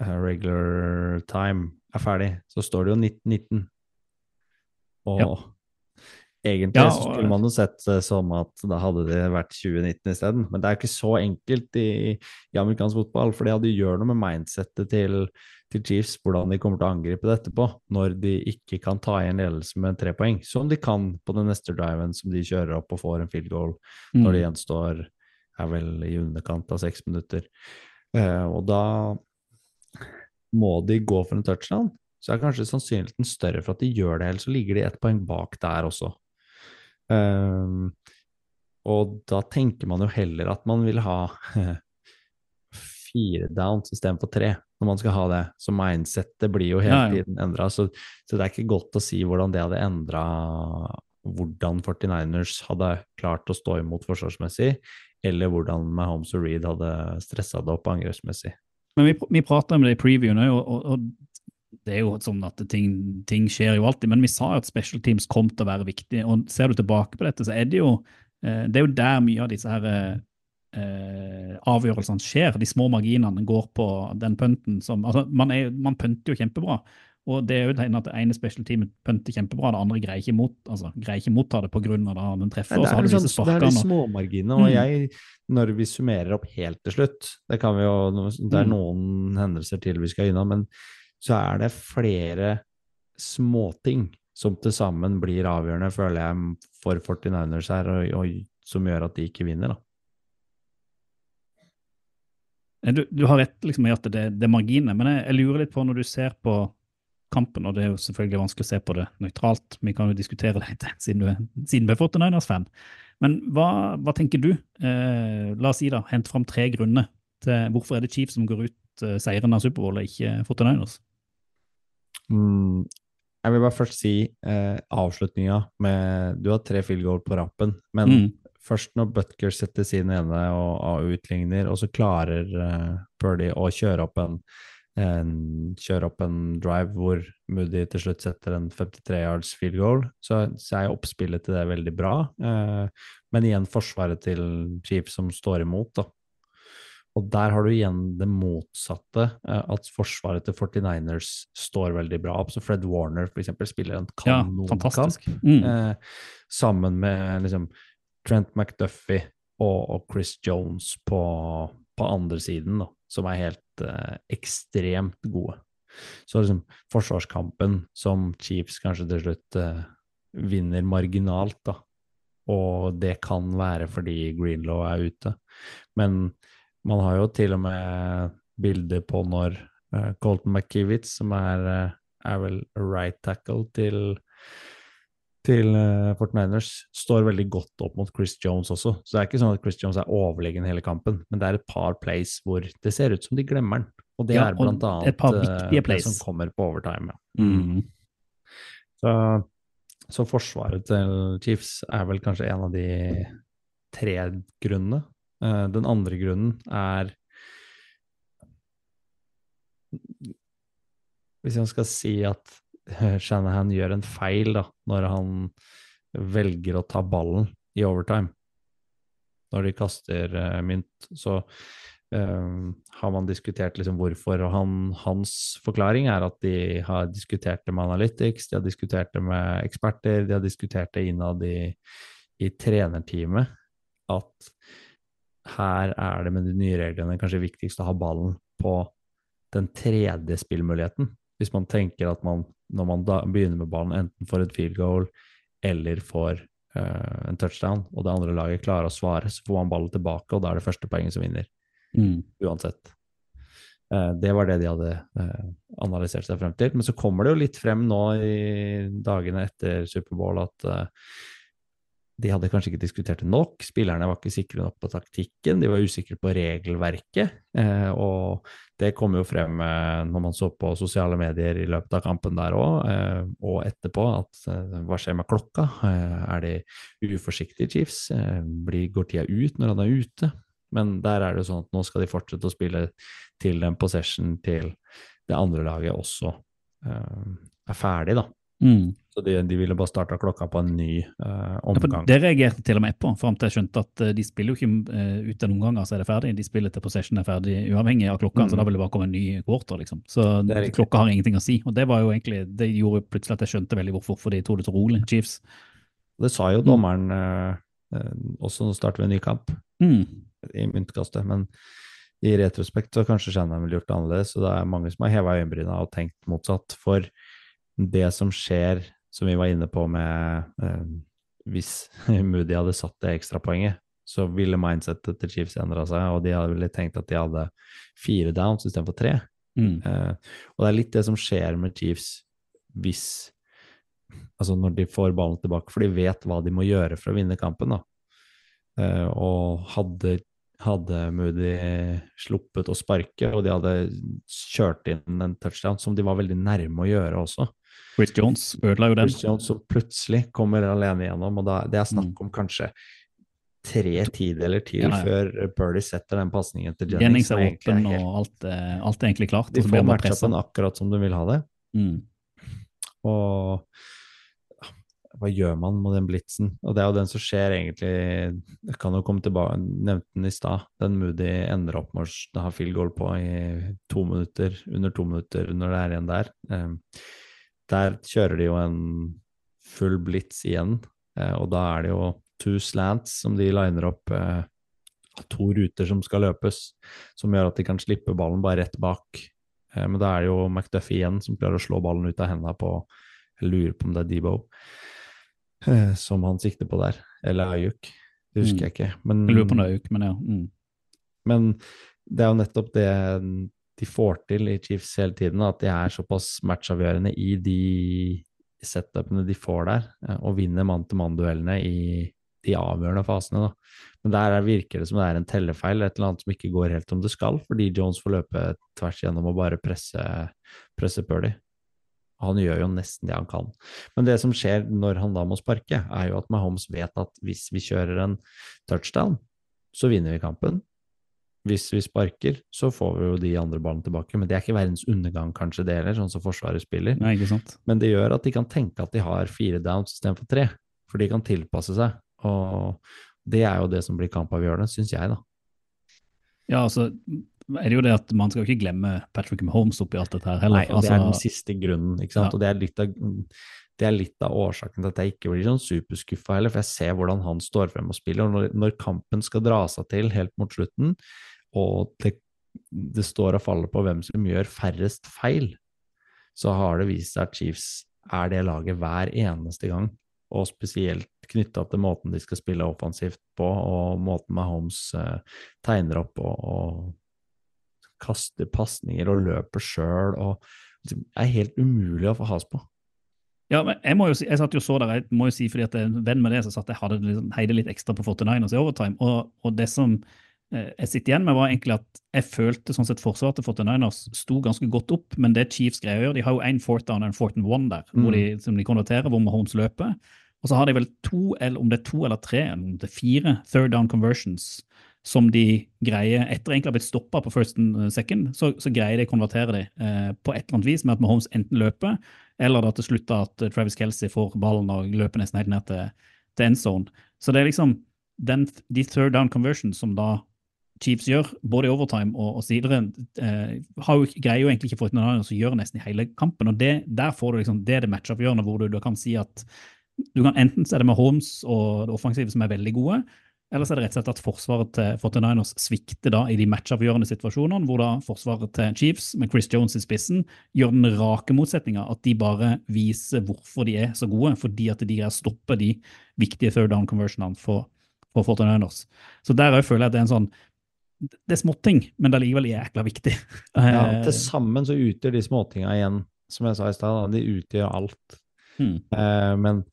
eh, regular time er ferdig, så står det jo 19-19. Og Ja. egentlig Ja, så skulle man jo sett det som at da hadde det vært 2019 isteden. Men det er ikke så enkelt i, i amerikansk fotball, for det gjør noe med mindsettet til, til Chiefs, hvordan de kommer til å angripe det etterpå, når de ikke kan ta igjen ledelse med tre poeng, som de kan på den neste driven som de kjører opp og får en field goal når det Mm. gjenstår er vel i underkant av seks minutter. Uh, og da må de gå for en touchdown. Så er kanskje sannsynligheten større for at de gjør det, eller så ligger de ett poeng bak der også. Um, og da tenker man jo heller at man vil ha <laughs> fire downs istedenfor tre, når man skal ha det. Så mindsettet blir jo hele tiden endra. Så, så det er ikke godt å si hvordan det hadde endra hvordan 49ers hadde klart å stå imot forsvarsmessig, eller hvordan Mahomes og Reed hadde stressa det opp angrepsmessig. Men vi, vi prata om det i previewen òg, og, og, det er jo sånn at ting, ting, skjer jo alltid. Men vi sa jo at special teams kom til å være viktig. Og ser du tilbake på dette, så er det jo, eh, det er jo der mye av disse her eh, avgjørelsene skjer. De små marginene går på den punten som altså Man, er, man punter jo kjempebra. Og det er jo det at det ene special teamet punter kjempebra, det andre greier ikke, mot, altså, greier ikke motta det pga. at den treffer. Nei, det, er liksom, sånn, det er de småmarginene. Og jeg, når vi summerer opp helt til slutt Det kan vi jo, det er noen hendelser til vi skal innom, men så er det flere småting som til sammen blir avgjørende, føler jeg, for 49ers her, og, og, som gjør at de ikke vinner. da. Du, du har rett liksom, i at det, det er marginene, men jeg, jeg, lurer litt på når du ser på kampen, og det er jo selvfølgelig vanskelig å se på det nøytralt, vi kan jo diskutere det siden du er, siden du er 49ers-fan. Men hva, hva, tenker du? Eh, la oss si da, hent fram tre grunner til hvorfor er det Chiefs som går ut eh, seieren av Superbowl, og ikke 49ers? Mm, jeg vil bare først si eh, avslutninga med Du har tre field goal på rappen, men mm. først når Butker setter sin ene og, og utligner, og så klarer uh, Purdy å kjøre opp en kjøre opp en drive hvor Moody til slutt setter en 53 yards field goal, så, så er oppspillet til det veldig bra. Eh, men igjen forsvaret til Chiefs som står imot, da. Og der har du igjen det motsatte, eh, at forsvaret til 49ers står veldig bra opp. Så Fred Warner for eksempel, spiller en kanonkamp ja, mm. eh, sammen med liksom, Trent McDuffie og, og Chris Jones på, på andre siden, da, som er helt uh, ekstremt gode. Så liksom forsvarskampen som Chiefs kanskje til slutt eh, vinner marginalt, da. Og det kan være fordi Greenlaw er ute. Men man har jo til og med bilder på når eh, Colton McKivitz, som er, er vel right tackle til til uh, Fort står veldig godt opp mot Chris Jones også. Så det er ikke sånn at Chris Jones er overlegen hele kampen, men det er et par plays hvor det ser ut som de glemmer den. Og det ja, er blant annet et par uh, det som kommer på overtime. Ja. Mm. Så, så, forsvaret til Chiefs er vel kanskje en av de tre grunnene. Uh, den andre grunnen er Hvis man skal si at <laughs> Shanahan gjør en feil da, når han velger å ta ballen i overtime. Når de kaster uh, mynt, så uh, har man diskutert liksom hvorfor. Og han, hans forklaring er at de har diskutert det med Analytics, de har diskutert det med eksperter, de har diskutert det innad i, i trenerteamet. At her er det med de nye reglene kanskje viktigst å ha ballen på den tredje spillmuligheten. Hvis man tenker at man når man da begynner med ballen, enten for et field goal eller for uh, en touchdown, og det andre laget klarer å svare, så får man ballen tilbake, og da er det første poenget som vinner. Mm. Uansett. Uh, det var det de hadde uh, analysert seg frem til. Men så kommer det jo litt frem nå i dagene etter Superbowl at de hadde kanskje ikke diskutert det nok. Spillerne var ikke sikre nok på taktikken, de var usikre på regelverket. Eh, og det kom jo frem eh, når man så på sosiale medier i løpet av kampen der òg, eh, og etterpå, at hva skjer med klokka? Er de uforsiktige, Chiefs? Går tida ut når han er ute? Men der er det sånn at nå skal de fortsette å spille til den possession til det andre laget også er ferdig, da. Mm. Så de, de, ville bare starta klokka på en ny uh, omgang. Ja, det reagerte til og med på, fram til jeg skjønte at uh, de spiller jo ikke uh, ut en omgang, så er det ferdig. De spiller til possession er ferdig uavhengig av klokka, mm. så da vil det bare komme en ny quarter, liksom. Så klokka har ingenting å si. Og det var jo egentlig, det gjorde plutselig at jeg skjønte veldig hvorfor, for de tok det så rolig, Chiefs. Det sa jo dommeren også nå starter vi en ny kamp mm. i myntkastet, men i retrospekt så kanskje Shannon vel gjort det annerledes, og det er mange som har heva øyenbryna og tenkt motsatt. For det som skjer, som vi var inne på med eh, Hvis <laughs> Moody hadde satt det ekstrapoenget, så ville mindsetet til Chiefs endra seg, og de hadde vel tenkt at de hadde fire downs istedenfor tre. Mm. Eh, og det er litt det som skjer med Chiefs hvis Altså når de får ballen tilbake, for de vet hva de må gjøre for å vinne kampen. da. Eh, og hadde, hadde Moody sluppet å sparke, og de hadde kjørt inn en touchdown, som de var veldig nærme å gjøre også, Chris Jones ødela jo den. Chris Jones som plutselig kommer alene gjennom, og da, det er snakk om kanskje tre tideler til Ja, ja. før Purdy setter den pasningen til Jennings. Jennings er åpen, og alt er, alt er egentlig klart. De får matchupen akkurat som de vil ha det. Mm. Og hva gjør man med den blitsen? Og det er jo den som skjer egentlig Jeg kan jo komme tilbake, nevnte den i stad. Den Moody ender opp med å ha field goal på i to minutter, under to minutter når det er igjen der. Eh, Der kjører de jo en full blitz igjen, eh, og da er det jo two slants som de liner opp eh, to ruter som skal løpes, som gjør at de kan slippe ballen bare rett bak. Eh, Men da er det jo McDuffie igjen som klarer å slå ballen ut av hendene på Jeg lurer på om det er Debo eh, som han sikter på der. Eller Ayuk. Det husker Mm. jeg ikke. Men, Jeg lurer på om det, er Ayuk, men ja. Mm. men det er jo nettopp det de får til i Chiefs hele tiden, at de er såpass matchavgjørende i de setupene de får der, eh, og vinner mann-til-mann-duellene i de avgjørende fasene. Da. Men der er- virker det som det er en tellefeil, et eller annet som ikke går helt om det skal, fordi Jones får løpe tvers gjennom og bare presse, presse Purdy. Han gjør jo nesten det han kan. Men det som skjer når han da må sparke, er jo at Mahomes vet at hvis vi kjører en touchdown, så vinner vi kampen. Hvis vi sparker, så får vi jo de andre ballene tilbake. Men det er ikke verdens undergang, kanskje det heller, sånn som Forsvaret spiller. Nei, ikke sant. Men det gjør at de kan tenke at de har fire downs istedenfor tre. For de kan tilpasse seg. Og det er jo det som blir kampavgjørende, syns jeg, da. Ja, altså er det jo det at man skal ikke glemme Patrick Mahomes oppi alt dette her heller. Nei, og det er den altså, siste grunnen, ikke sant. Ja. Og det er, litt av, det er litt av årsaken til at jeg ikke blir sånn superskuffa heller, for jeg ser hvordan han står frem og spiller. Og når, når kampen skal dra seg til helt mot slutten, og det, det står og faller på hvem som gjør færrest feil, så har det vist seg at Chiefs er det laget hver eneste gang. Og spesielt knytta til måten de skal spille offensivt på, og måten Mahomes eh, tegner opp og, og kaster pasninger og løper sjøl. og liksom, er helt umulig å få has på. Ja, men jeg må jo si, jeg satt jo så der, jeg må jo si fordi at en venn med det, så satt jeg hadde liksom, heide litt ekstra på 49ers i overtime, og, og det som jeg sitter igjen med var egentlig at jeg følte sånn sett forsvaret til 49ers sto ganske godt opp, men det Chiefs greier å gjøre, de har jo en fourth down og en fourth and one der, hvor de, som de konverterer, hvor Mahomes løper, og så har de vel to, eller om det er to eller tre, eller om det er fire third down conversions, som de greier, etter egentlig å ha blitt stoppa på first and second, så, så greier de å konvertere det eh, på et eller annet vis med at Mahomes enten løper, eller da til slutt at eh, Travis Kelsey får ballen og løper nesten helt ned til, til end zone. Så det er liksom den, de third down conversions som da Chiefs gjør, både i overtime og, og sidere, eh, greier jo egentlig ikke fått noen annen som gjør nesten i hele kampen. og det, Der får du liksom, det er det matchup-hjørnet hvor du, du, kan si at du kan enten så er det med Holmes og det offensive som er veldig gode, eller så er det rett og slett at forsvaret til 49ers svikter da i de matchavgjørende situasjonene, hvor da forsvaret til Chiefs med Chris Jones i spissen gjør den rake motsetninga, at de bare viser hvorfor de er så gode, fordi at de greier å stoppe de viktige third down conversionene for, for 49ers. Så der òg føler jeg at det er en sånn Det er småting, men det er likevel jækla viktig. <laughs> Ja, Eh, til sammen så utgjør de småtinga igjen, som jeg sa i stad, de utgjør alt. Eh, men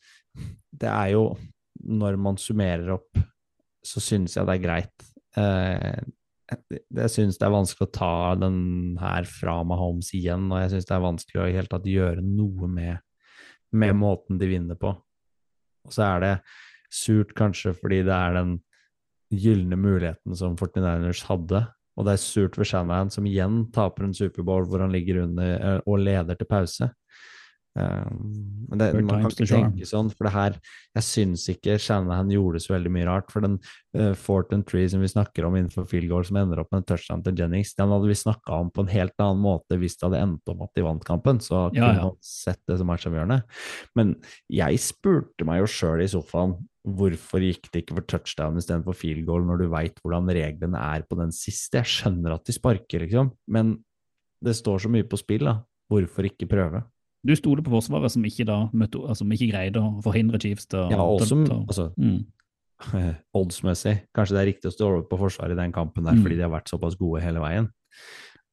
det er jo Når man summerer opp, så syns jeg det er greit. Eh, jeg syns det er vanskelig å ta den her fra Mahomes igjen, og jeg syns det er vanskelig å i hele tatt gjøre noe med, med måten de vinner på. Og så er det surt kanskje fordi det er den gylne muligheten som 49ers hadde, og det er surt for Shanahan, som igjen taper en Superbowl hvor han ligger under eh, og leder til pause. Um, men det, man kan ikke tenke sånn, for det her Jeg syns ikke Shanahan gjorde så veldig mye rart. For den uh, fourth and three som vi snakker om innenfor field goal, som ender opp med en touchdown til Jennings, den hadde vi snakka om på en helt annen måte hvis det hadde endt om at de vant kampen. Så Ja, kunne ja. man sett det som matchavgjørende. Men jeg spurte meg jo sjøl i sofaen hvorfor gikk det ikke for touchdown istedenfor field goal, når du veit hvordan reglene er på den siste. Jeg skjønner at de sparker, liksom, men det står så mye på spill, da. Hvorfor ikke prøve? Du stoler på Forsvaret, som ikke da møtte, altså, som ikke greide å forhindre Chiefs til å Ja, og som altså, mm. <laughs> oddsmessig, kanskje det er riktig å stå over på Forsvaret i den kampen der, Mm. fordi de har vært såpass gode hele veien.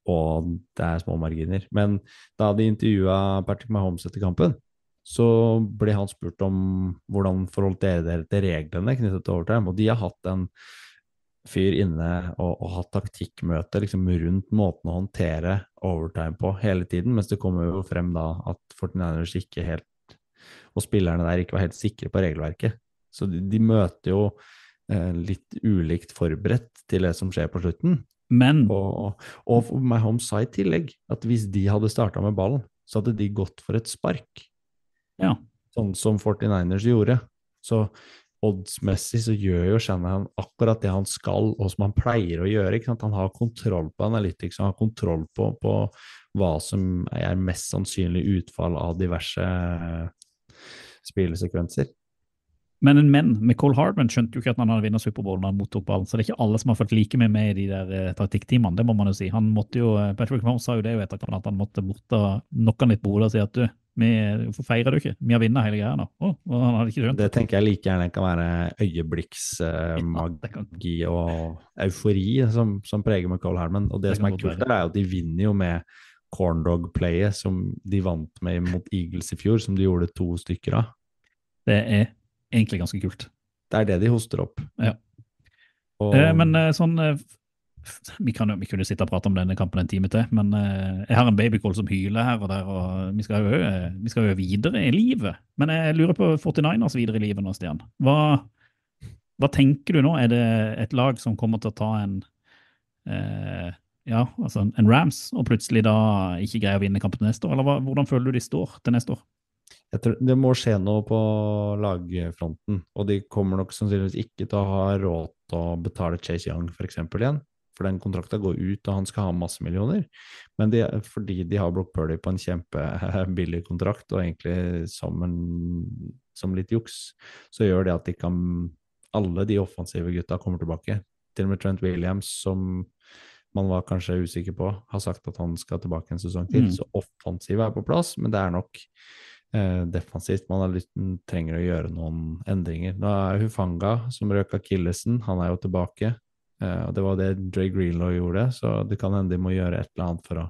Og det er små marginer. Men da de intervjua Patrick Mahomes etter kampen, så ble han spurt om hvordan forholdt dere dere til reglene knyttet til overtime. Og de har hatt en fyr inne og, og ha taktikkmøte liksom rundt måten å håndtere overtime på hele tiden, mens det kommer jo frem da at 49ers ikke helt og spillerne der ikke var helt sikre på regelverket. Så de, de møter jo eh, litt ulikt forberedt til det som skjer på slutten. Men Og, og Mahomes sa i tillegg at hvis de hadde starta med ballen, så hadde de gått for et spark, ja, sånn som 49ers gjorde. Så oddsmessig så gjør jo Shanahan akkurat det han skal, og som han pleier å gjøre. Han har kontroll på analytics, han har kontroll på, på hva som er mest sannsynlig utfall av diverse spillesekvenser. Men en menn Cole Hardman skjønte jo ikke at han hadde vunnet Superbowl når han mottok ballen, så det er ikke alle som har fått like mye med i de der eh, taktikktimene, det må man jo si. Han måtte jo, eh, Patrick Mahomes sa jo det jo etter at han måtte bort og knocke han litt på hodet og si at du, vi, hvorfor feirer du ikke? Vi har vunnet hele greia nå. Oh, han hadde ikke skjønt Det tenker jeg like gjerne kan være øyeblikksmagi uh, og eufori som, som preger med Herman. Og det, Det som er kult, er jo at de vinner jo med corndog-playet som de vant med mot Eagles i fjor, som de gjorde to stykker av. Det er egentlig ganske kult. Det er det de hoster opp. Ja. Og, Eh, men eh, sånn eh, vi, kan, vi kunne sitte og prate om denne kampen en time til, men eh, jeg har en babycall som hyler her og der, og vi skal, jo, eh, vi skal jo videre i livet. Men jeg lurer på 49ers videre i livet nå, Stian. Hva, hva tenker du nå? Er det et lag som kommer til å ta en eh, ja, altså en- Rams, og plutselig da ikke greier å vinne kampen neste år? Eller hva, hvordan føler du de står til neste år? jeg tror det må skje noe på lagfronten, og de kommer nok sannsynligvis ikke til å ha råd til å betale Chase Young f.eks. igjen. For den kontrakta går ut, og han skal ha masse millioner. Men de, fordi de har Brock Purdy på en kjempebillig kontrakt, og egentlig som, en, som litt juks, så gjør det at de kan Alle de offensive gutta kommer tilbake. Til og med Trent Williams, som man var kanskje usikker på, har sagt at han skal tilbake en sesong til. Mm. Så offensivet er på plass, men det er nok eh, defensivt man lyst, trenger å gjøre noen endringer. Nå er Hufanga, som røk akillesen, han er jo tilbake. Eh, og Det var det Dre Greenlaw gjorde, så det kan hende de må gjøre et eller annet for å,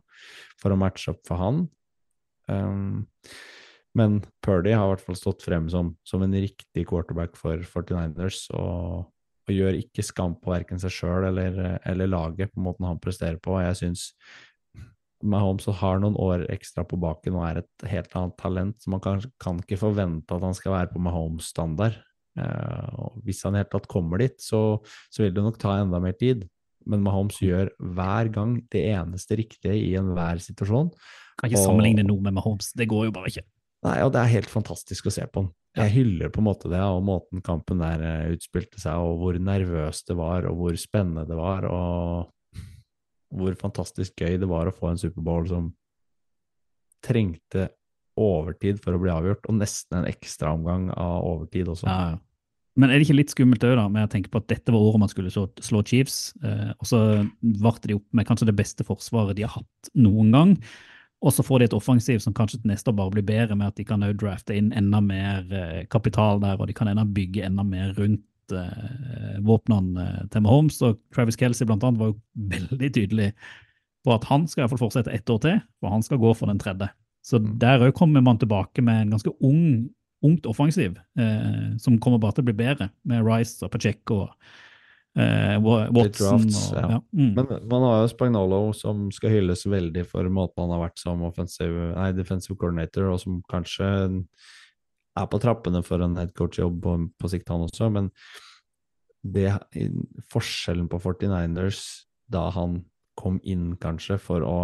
for å matche opp for han. Um, men Purdy har i hvert fall stått frem som, som en riktig quarterback for 49ers, og, og gjør ikke skam på verken seg sjøl eller, eller laget på måten han presterer på. Jeg syns Mahomes har noen år ekstra på baken og er et helt annet talent, så man kan, kan ikke forvente at han skal være på Mahomes-standard. Eh, og hvis han i det hele tatt kommer dit, så, så vil det nok ta enda mer tid. Men Mahomes gjør hver gang det eneste riktige i enhver situasjon. Kan ikke Og- sammenligne noe med Mahomes, det går jo bare ikke. Nei, og det er helt fantastisk å se på han. Jeg hyller på en måte det, og måten kampen der eh, utspilte seg, og hvor nervøs det var, og hvor spennende det var, og hvor fantastisk gøy det var å få en Superbowl som trengte overtid for å bli avgjort, og nesten en ekstraomgang av overtid også. Ja, ja. Men er det ikke litt skummelt òg, med å tenke på at dette var året man skulle slå, slå Chiefs, eh, og så varte de opp med kanskje det beste forsvaret de har hatt noen gang, og så får de et offensiv som kanskje til neste år bare blir bedre, med at de kan drafte inn enda mer eh, kapital der, og de kan enda bygge enda mer rundt eh, våpnene eh, til Mahomes. Og Travis Kelsey blant annet var jo <laughs> veldig tydelig på at han skal i hvert fall fortsette ett år til, for han skal gå for den tredje. Så der òg kommer man tilbake med en ganske ung, ungt offensiv, eh, som kommer bare til å bli bedre, med Rice og Pacheco og eh, Watson. drafts, og, ja. ja. Mm. Men man har jo Spagnolo som skal hylles veldig for måten han har vært som offensive, nei, defensive coordinator, og som kanskje er på trappene for en headcoach-jobb på, på sikt, han også. Men det, forskjellen på 49ers da han kom inn, kanskje, for å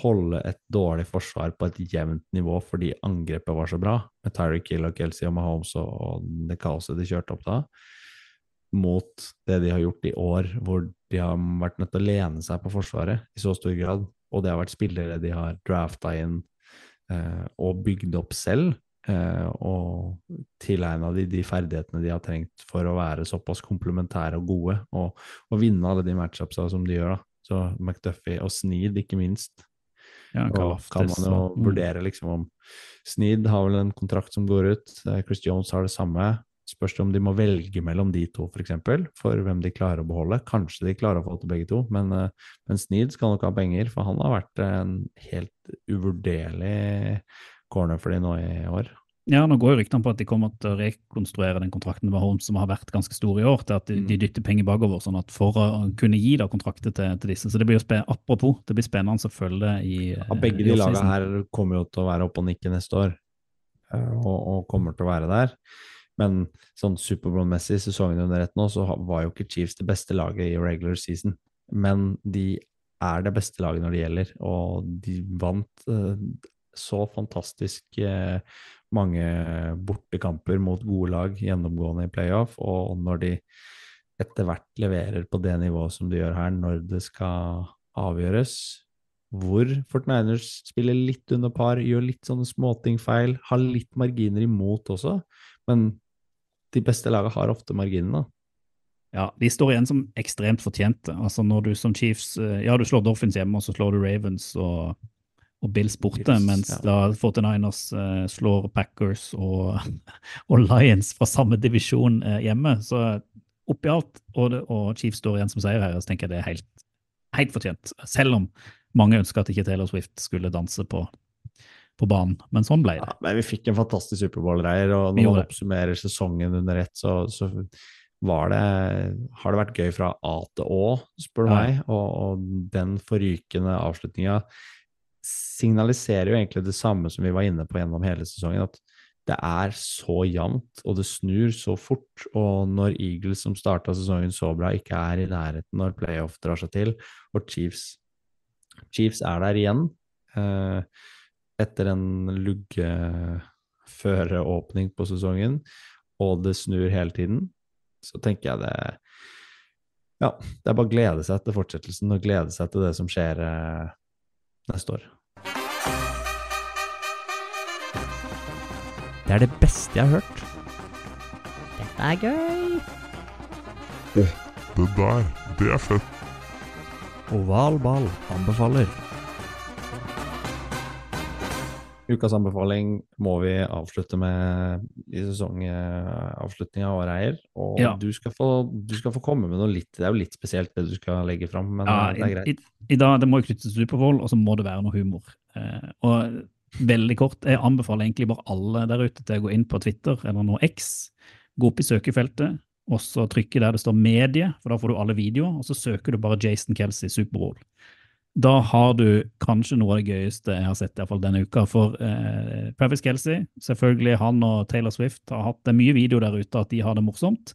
holde et dårlig forsvar på et jevnt nivå fordi angrepet var så bra, med Tyreek Hill og Kelsey og Mahomes og, det kaoset de kjørte opp da, mot det de har gjort i år, hvor de har vært nødt til å lene seg på Forsvaret i så stor grad, og det har vært spillere de har drafta inn eh, og bygd opp selv, eh, og tilegna de de ferdighetene de har trengt for å være såpass komplementære og gode, og, og vinne alle de matchupsa som de gjør. da. Så McDuffie og Sneed, ikke minst. Ja, Og kan man jo mm. vurdere liksom om Sneed har vel en kontrakt som går ut, eh, Chris Jones har det samme. Spørs det om de må velge mellom de to, f.eks., for, eksempel, for hvem de klarer å beholde. Kanskje de klarer å få til begge to, men, eh, men Sneed skal nok ha penger, for han har vært en helt uvurderlig corner for de nå i år. Ja, nå går jo ryktene på at de kommer til å rekonstruere den kontrakten med Holmes som har vært ganske stor i år, til at de, de dytter penger bakover, sånn at for å kunne gi da kontrakter til, til disse. Så det blir jo spen Apropos, det blir spennende å følge det i Ja, begge i de lagene her kommer jo til å være oppe og nikke neste år, eh, og, og kommer til å være der. Men sånn Superbowl-messig sesongen under ett nå, så var jo ikke Chiefs det beste laget i regular season. Men de er det beste laget når det gjelder, og de vant eh, så fantastisk eh, mange bortekamper mot gode lag gjennomgående i playoff, og når de etter hvert leverer på det nivået som de gjør her, når det skal avgjøres, hvor 49ers spiller litt under par, gjør litt sånne småting feil, har litt marginer imot også, men de beste lagene har ofte marginene. Ja, de står igjen som ekstremt fortjente. Altså når du som Chiefs eh, Ja, du slår Dolphins hjemme, og så slår du Ravens og, og Bills borte, Bills, mens ja. da 49ers eh, slår Packers og, <laughs> og Lions fra samme divisjon eh, hjemme. Så oppi alt, og, og Chiefs står igjen som seier her, så tenker jeg det er helt, helt fortjent. Selv om mange ønsker at ikke Taylor Swift skulle danse på, på banen. Men sånn ble det. Ja, men vi fikk en fantastisk Superbowl-reier, og når man oppsummerer sesongen under ett, så, så var det, har det vært gøy fra A til Å, spør du Ja. meg. Og, og den forrykende avslutninga signaliserer jo egentlig det samme som vi var inne på gjennom hele sesongen, at det er så jevnt, og det snur så fort. Og når Eagles, som starta sesongen så bra, ikke er i nærheten når playoff drar seg til, og Chiefs, Chiefs er der igjen eh, etter en luggeføreåpning på sesongen, og det snur hele tiden, så tenker jeg det Ja, det er bare å glede seg til fortsettelsen og glede seg til det som skjer eh, neste år. Det er det beste jeg har hørt. Dette er gøy. Det der, det er fett. Oval ball anbefaler. Ukas anbefaling må vi avslutte med i sesongavslutninga av Åreier. Og Ja. du, skal få, du skal få komme med noe litt Det er jo litt spesielt det du skal legge fram, men Ja, eh, det er greit. i, I dag det må jo knyttes til Superbowl, og så må det være noe humor. Eh, og veldig kort, jeg anbefaler egentlig bare alle der ute til å gå inn på Twitter eller nå X, gå opp i søkefeltet, og så trykke der det står medie, for da får du alle videoer, og så søker du bare Jason Kelsey Superbowl. Da har du kanskje noe av det gøyeste jeg har sett i hvert fall denne uka. For eh, Travis Kelsey, selvfølgelig han og Taylor Swift har hatt det mye video der ute at de har det morsomt.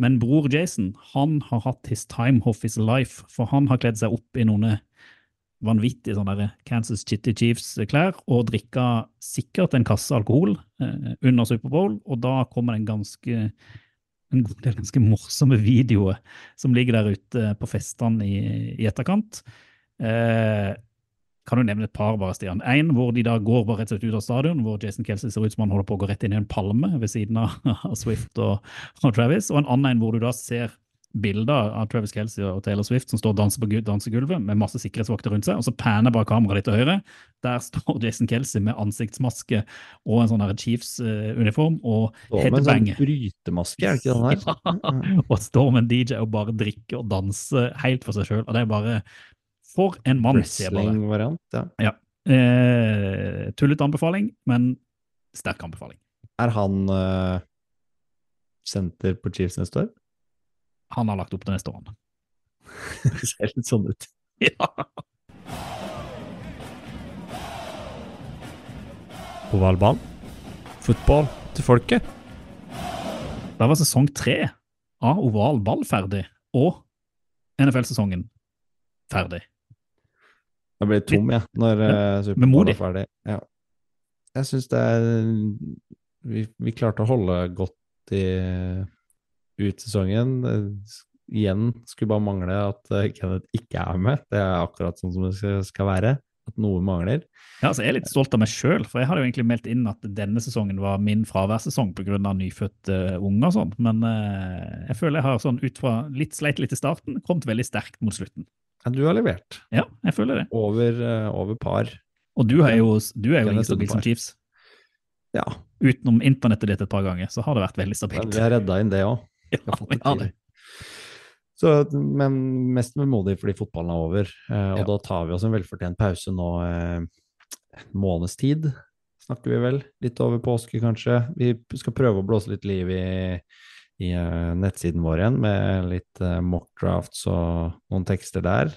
Men bror Jason han har hatt his time of his life, for han har kledd seg opp i noen vanvittige sånne Kansas Chitty Chiefs-klær og drikka sikkert en kasse alkohol eh, under Superbowl, og da kommer det en ganske en god del ganske morsomme videoer som ligger der ute på festene i, i etterkant. Eh, kan du nevne et par, bare, Stian? En hvor de da går bare rett og slett ut av stadion, hvor Jason Kelsey ser ut som han holder på å gå rett inn i en palme ved siden av, <laughs> av Swift og, og Travis, og en annen en hvor du da ser bilder av Travis Kelsey og Taylor Swift som står og danser på dansegulvet med masse sikkerhetsvakter rundt seg, og så panner bare kameraet litt til høyre. Der står Jason Kelsey med ansiktsmaske og en sånn Chiefs-uniform og Og med en sånn brytemaske, er det ikke den her? <laughs> Ja, og står med en DJ og bare drikker og danser helt for seg sjøl. Og det er bare For en mann, sier jeg bare. Wrestling-variant, ja. Eh, tullete anbefaling, men sterk anbefaling. Er han eh, senter på Chiefs neste år? Han har lagt opp til neste år. han. <laughs> Det ser litt sånn ut. <laughs> Ja. Ovalball. Fotball til folket. Da var sesong tre av oval ball ferdig, og NFL-sesongen ferdig. Jeg blir tom, jeg, når Ja, uh, Superbowl er ferdig. Ja. Jeg syns det er vi, vi klarte å holde godt i, ut sesongen. Eh, Igjen skulle bare mangle at eh, Kenneth ikke er med. Det er akkurat sånn som det skal, skal være. At noe mangler. Ja, altså Jeg er litt stolt av meg sjøl, for jeg hadde jo egentlig meldt inn at denne sesongen var min fraværssesong pga. nyfødte unger og sånn, men uh, jeg føler jeg har sånn ut fra litt sleit litt i starten, kommet veldig sterkt mot slutten. Ja, du har levert. Ja, jeg føler det. Over, eh, over par. Og du er jo, du er jo ingen stabil som Chiefs. Ja, Utenom internettet ditt et par ganger, så har det vært veldig stabilt. stabilt. vi har redda inn det òg. Ja, vi har det. Så, men mest vemodig fordi fotballen er over, eh, og Ja. da tar vi oss en velfortjent pause nå eh, en måneds tid. snakker vi vel. Litt over påske, kanskje. Vi skal prøve å blåse litt liv i, i eh, nettsiden vår igjen, med litt mockdrafts mock drafts og noen tekster der.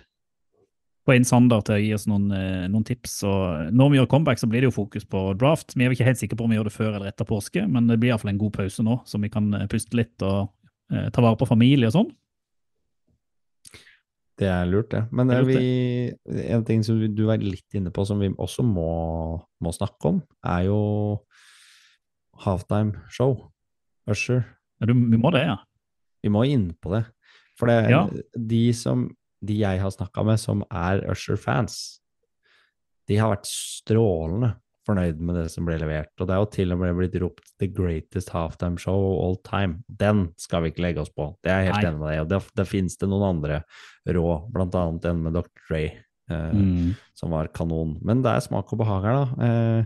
Få inn Sander til å gi oss noen, eh, noen tips. og Når vi gjør comeback, så blir det jo fokus på draft. Vi er jo ikke helt sikre på om vi gjør det før eller etter påske, men det blir iallfall en god pause nå, så vi kan eh, puste litt og eh, ta vare på familie og sånn. Det er lurt, det. Men Det er eh, lurt, vi, en ting som du var litt inne på, som vi også må, må snakke om, er jo halftime show. Usher. Ja, du, vi må det, ja. Vi må inn på det. For det, Ja. de som de jeg har snakka med som er Usher-fans, de har vært strålende fornøyd med det som ble levert. Og det er jo til og med blitt ropt 'the greatest halftime show of all time'. Den skal vi ikke legge oss på. Det er jeg helt Nei. enig med deg. Og det, det finnes det noen andre rå, blant annet en med Dr. Dre. eh, Mm. som var kanon. Men det er smak og behag her, da. Eh,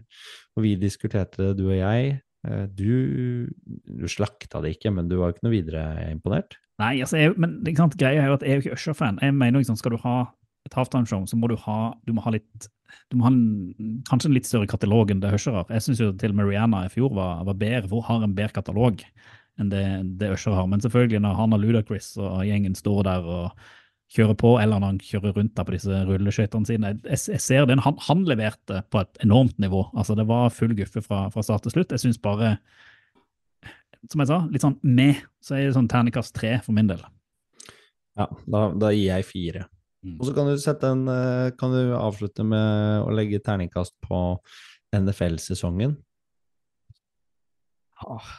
og vi diskuterte det, du og jeg. Eh, du, du slakta det ikke, men du var jo ikke noe videre imponert. Nei, altså, jeg, men sant, greia er jo at jeg er jo ikke Usher-fan. Jeg mener liksom, Skal du ha et halftime-show, så må du ha, du må ha litt du må ha en, kanskje en litt større katalog enn det Usher har. Jeg syns til Rihanna i fjor var, var bedre. Hvor har en bedre katalog enn det, det Usher har? Men selvfølgelig, når han og Ludacris og gjengen står der og kjører på, eller når han kjører rundt da på disse rulleskøytene sine jeg, jeg ser den, han, han leverte på et enormt nivå. Altså, Det var full guffe fra, fra start til slutt. Jeg syns bare som jeg sa, litt sånn med, så er det sånn terningkast tre for min del. Ja, da, da gir jeg fire. Mm. Og så kan du en eh, Kan du avslutte med å legge terningkast på NFL-sesongen? Ah,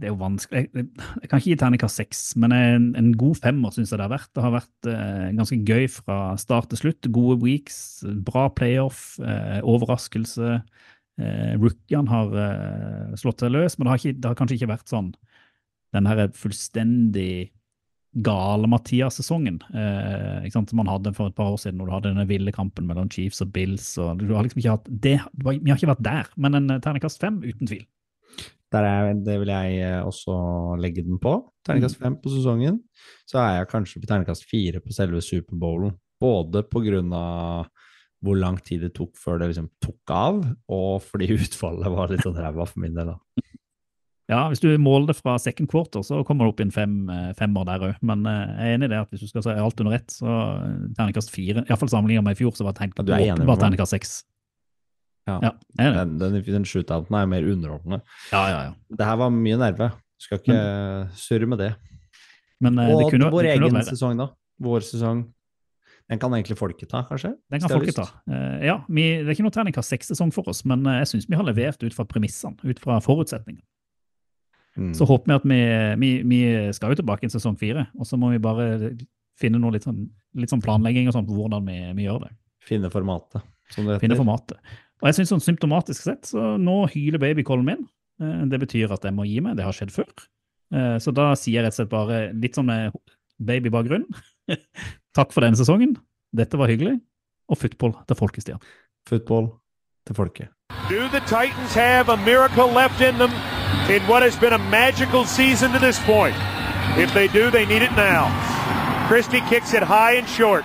Det er jo vanskelig. Jeg, kan ikke gi terningkast seks, men en, en god femmer syns jeg det har vært. Det har vært eh, ganske gøy fra start til slutt. Gode weeks, bra playoff, eh, overraskelse. Eh, Rookiene har eh, slått seg løs, men det har, ikke, det har kanskje ikke vært sånn den her fullstendig gale Mathias-sesongen eh, som man hadde for et par år siden, når du hadde denne ville kampen mellom Chiefs og Bills. og du har liksom ikke hatt det, Vi har ikke vært der, men en eh, terningkast fem, uten tvil. Der er, det vil jeg eh, også legge den på. Terningkast fem på sesongen. Så er jeg kanskje på terningkast fire på selve Superbowlen. Både på grunn av hvor lang tid det tok før det liksom tok av, og fordi <laughs> utfallet var litt sånn ræva for min del. da. Ja, hvis du måler det fra second quarter, så kommer du opp i en fem, eh, femmer der òg. Men eh, jeg er enig i det at hvis du skal se alt under ett, så terningkast fire. Iallfall sammenlignet med i fjor, så var er terningkast seks. Ja. Den, den, den shootouten er mer underholdende. ja, ja, ja. Det her var mye nerve. Skal ikke surre med det. Men og det kunne, vår det egen sesong, da. Vår sesong. Den kan egentlig folket ta, kanskje? Den kan folket ta. Eh, ja, vi, det er ikke noe terningkast seks-sesong for oss, men eh, jeg syns vi har levert ut fra premissene, ut fra forutsetningene. Mm. Så håper vi at vi, vi, vi skal jo tilbake i sesong fire, og så må vi bare finne noe litt sånn, litt sånn planlegging og sånn på hvordan vi, vi gjør det. Finne formatet, som det heter. Finne formatet. Og jeg synes sånn symptomatisk sett, så nå hyler babycallen min. Eh, Det betyr at jeg må gi meg. Det har skjedd før. Eh, Så da sier jeg rett og slett bare litt sånn med babybakgrunn. <laughs> Takk for denne sesongen. Dette var hyggelig. Og football til folkestjerne. Football til folket. Do the Titans have a miracle left in them in what has been a magical season to this point? If they do, they need it now. Christie kicks it high and short.